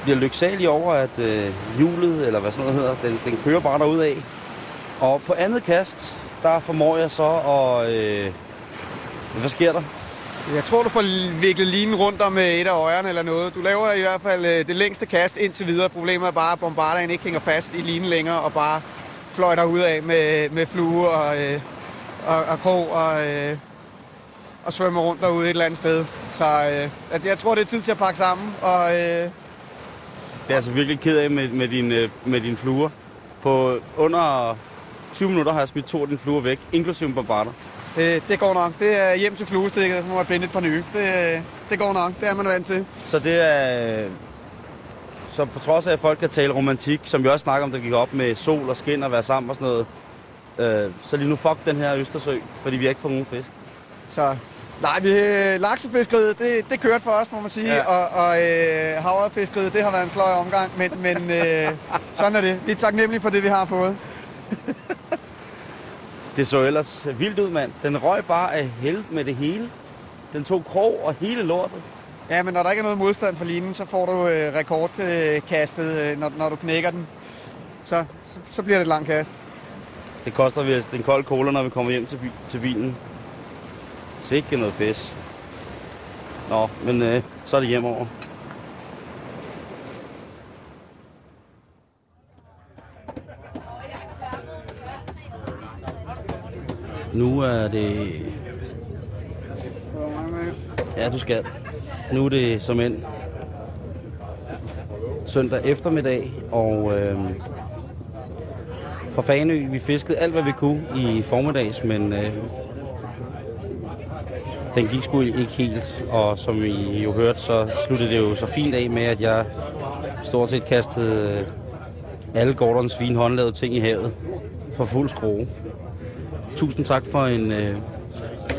bliver lyksalig over, at øh, hjulet, eller hvad sådan noget hedder, den, den kører bare derud af. Og på andet kast, der formår jeg så at... Øh, hvad sker der? Jeg tror, du får viklet linen rundt om øh, et af øjerne eller noget. Du laver i hvert fald øh, det længste kast indtil videre. Problemet er bare, at bombarderen ikke hænger fast i linen længere og bare fløjter ud af med, med flue og, øh, og, og krog og, øh, og svømmer rundt derude et eller andet sted. Så øh, at jeg tror, det er tid til at pakke sammen. Og, øh, det er altså virkelig ked af med, med, din, øh, med din fluer. På under 20 minutter har jeg smidt to af dine fluer væk, inklusive en bombarder. det, det går nok. Det er hjem til fluestikket. Må jeg binde et par nye. Det, øh, det går nok. Det er man vant til. Så det er... Så på trods af, at folk kan tale romantik, som vi også snakker om, der gik op med sol og skin og være sammen og sådan noget, øh, så lige nu fuck den her Østersø, fordi vi har ikke fået nogen fisk. Så nej, vi, laksefiskeriet, det, det kørte for os, må man sige. Ja. Og, og øh, havrefiskeriet, det har været en sløj omgang. Men, men øh, sådan er det. Vi er taknemmelige for det, vi har fået. Det så ellers vildt ud, mand. Den røg bare af held med det hele. Den tog krog og hele lortet. Ja, men når der ikke er noget modstand for linen, så får du øh, rekordkastet, øh, når, når du knækker den. Så, så, så bliver det et langt kast. Det koster vist en kold cola, når vi kommer hjem til, til bilen. Sikke noget pis. Nå, men øh, så er det hjem over. Nu er det... Ja, du skal. Nu er det som end søndag eftermiddag, og øh, fra Fanø. Vi fiskede alt, hvad vi kunne i formiddags, men øh, den gik sgu ikke helt. Og som I jo hørte, så sluttede det jo så fint af med, at jeg stort set kastede øh, alle Gordons fine håndlavede ting i havet for fuld skrue. Tusind tak for en, øh,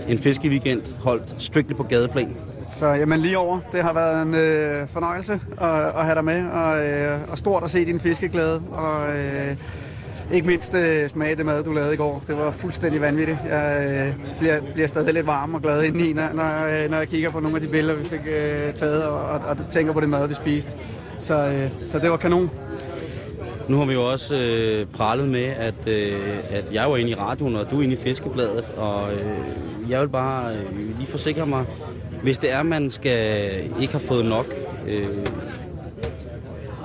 en fiskeweekend holdt strictly på gadeplan. Så jamen lige over. Det har været en øh, fornøjelse at, at have dig med, og, øh, og stort at se din fiskeglæde, og øh, ikke mindst øh, smage det mad, du lavede i går. Det var fuldstændig vanvittigt. Jeg øh, bliver, bliver stadig lidt varm og glad indeni, når, når, øh, når jeg kigger på nogle af de billeder, vi fik øh, taget, og, og, og tænker på det mad, vi spiste. Så, øh, så det var kanon. Nu har vi jo også øh, pralet med, at, øh, at jeg var inde i radioen, og du er inde i fiskebladet, og øh, jeg vil bare øh, lige forsikre mig, hvis det er, man skal ikke har fået nok, øh,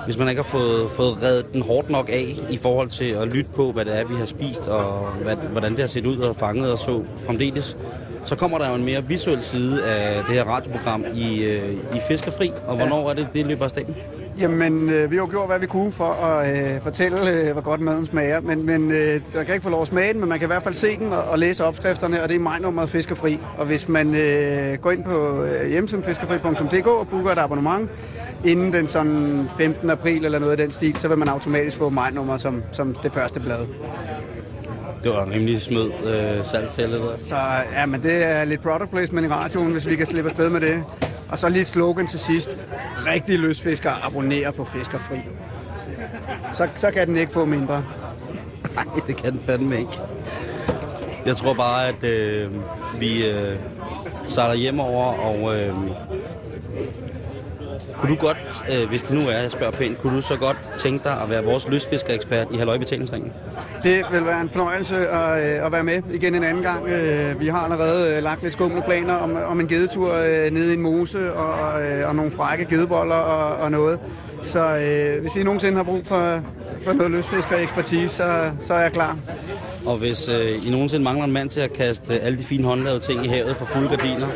hvis man ikke har fået, fået reddet den hårdt nok af i forhold til at lytte på, hvad det er, vi har spist, og hvad, hvordan det har set ud og fanget og så fremdeles, så kommer der jo en mere visuel side af det her radioprogram i, øh, i Fiskerfri, og hvornår er det, det løber af staten? Jamen, øh, vi har jo gjort, hvad vi kunne for at øh, fortælle, øh, hvor godt maden smager. Men, men øh, der kan ikke få lov at smage den, men man kan i hvert fald se den og, og læse opskrifterne, og det er majnummeret Fiskerfri. Og hvis man øh, går ind på øh, hjemmesiden fiskerfri.dk og booker et abonnement, inden den sådan 15. april eller noget af den stil, så vil man automatisk få majnummer som, som det første blad. Det var en rimelig smød øh, salgstale der. Så ja, men det er lidt product placement i radioen, hvis vi kan slippe afsted med det. Og så lige et slogan til sidst. Rigtige løsfiskere abonnerer på Fiskerfri. Så, så kan den ikke få mindre. Nej, det kan den fandme ikke. Jeg tror bare, at øh, vi øh, sejler hjem over, og øh, kunne du godt, øh, hvis det nu er, jeg spørger pænt, kunne du så godt tænke dig at være vores lystfiskerekspert i Halløj Betalingsringen? Det vil være en fornøjelse at, øh, at være med igen en anden gang. Øh, Vi har allerede øh, lagt lidt skumle planer om, om en gedetur øh, nede i en mose og, øh, og nogle frække gedeboller og, og noget. Så øh, hvis I nogensinde har brug for, for noget lystfisker ekspertise, så, så er jeg klar. Og hvis øh, I nogensinde mangler en mand til at kaste øh, alle de fine håndlavede ting i havet for fulde gardiner,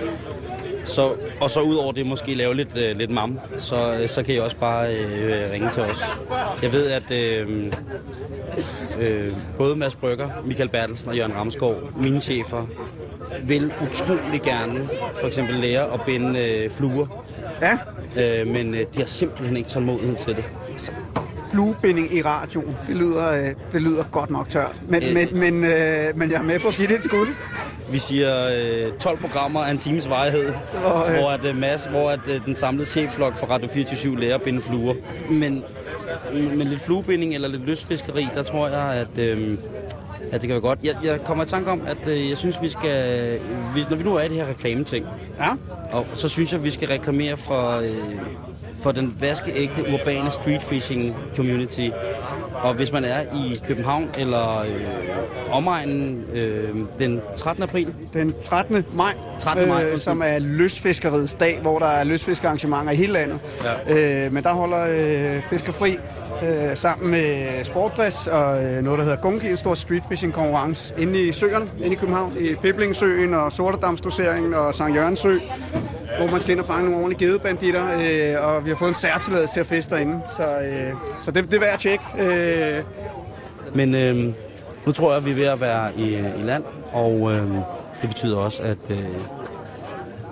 så, og så ud over det måske lave lidt, øh, lidt mam, så, øh, så kan I også bare øh, ringe til os. Jeg ved, at øh, øh, både Mads Brygger, Michael Bertelsen og Jørgen Ramskov, mine chefer, vil utrolig gerne for eksempel lære at binde øh, fluer, Ja, øh, men øh, de har simpelthen ikke tålmodighed til det. fluebinding i radioen, det lyder, øh, det lyder godt nok tørt. Men, Øh. men, men, øh, men jeg er med på at give det et skud. Vi siger øh, 12 programmer af en times varighed, Og, øh, hvor, at, øh, Mads, hvor at, øh, den samlede chefflok fra Radio 24 lærer at binde fluer. Men med lidt fluebinding eller lidt lystfiskeri, der tror jeg, at, øh, at det kan være godt. Jeg, jeg kommer i tanke om, at øh, jeg synes, vi skal... Vi, når vi nu er i det her reklameting, Ja, og så synes jeg, at vi skal reklamere for, øh, for den vaskeægte urbane street fishing community. Og hvis man er i København eller øh, omegnen øh, den 13. april, den 13. maj, 13. maj, øh, som er lystfiskeriets dag, hvor der er lystfiskearrangementer i hele landet. Ja. Øh, men der holder øh, Fiskerfri øh, sammen med Sportdress og øh, noget, der hedder Gungi, en stor streetfishing konkurrence inde i søerne, inde i København, i Piblingsøen og Sortedamsdoseringen og Sankt Jørgens Sø, hvor man skal ind og fange nogle ordentlige gedebanditter, øh, og vi har fået en særtilladelse til at feste derinde, så, øh, så det, det er værd at tjekke. Øh, Men øh, nu tror jeg, at vi er ved at være i, i land, og øh, det betyder også, at øh,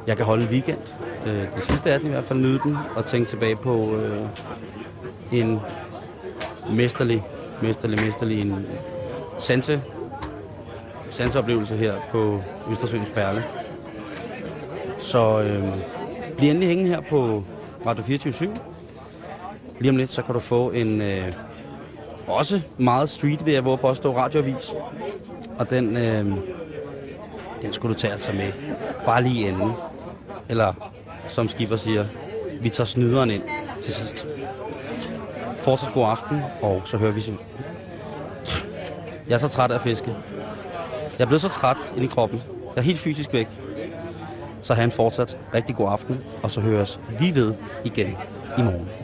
jeg kan holde en weekend. Øh, det sidste er den i hvert fald nyde den, og tænke tilbage på øh, en mesterlig, mesterlig, mesterlig en sanse, sanseoplevelse her på Østersøens Perle. Så øh, bliv endelig hængende her på Radio 24-7. Lige om lidt, så kan du få en øh, også meget street, ved jeg våge påstå, radioavis. Og den, øh, den skulle du tage altså med. Bare lige inden. Eller, som Skipper siger, vi tager snyderen ind til sidst. Fortsat god aften, og så hører vi sig. Jeg er så træt af at fiske. Jeg er blevet så træt ind i kroppen. Jeg er helt fysisk væk så have en fortsat rigtig god aften, og så høres vi ved igen i morgen.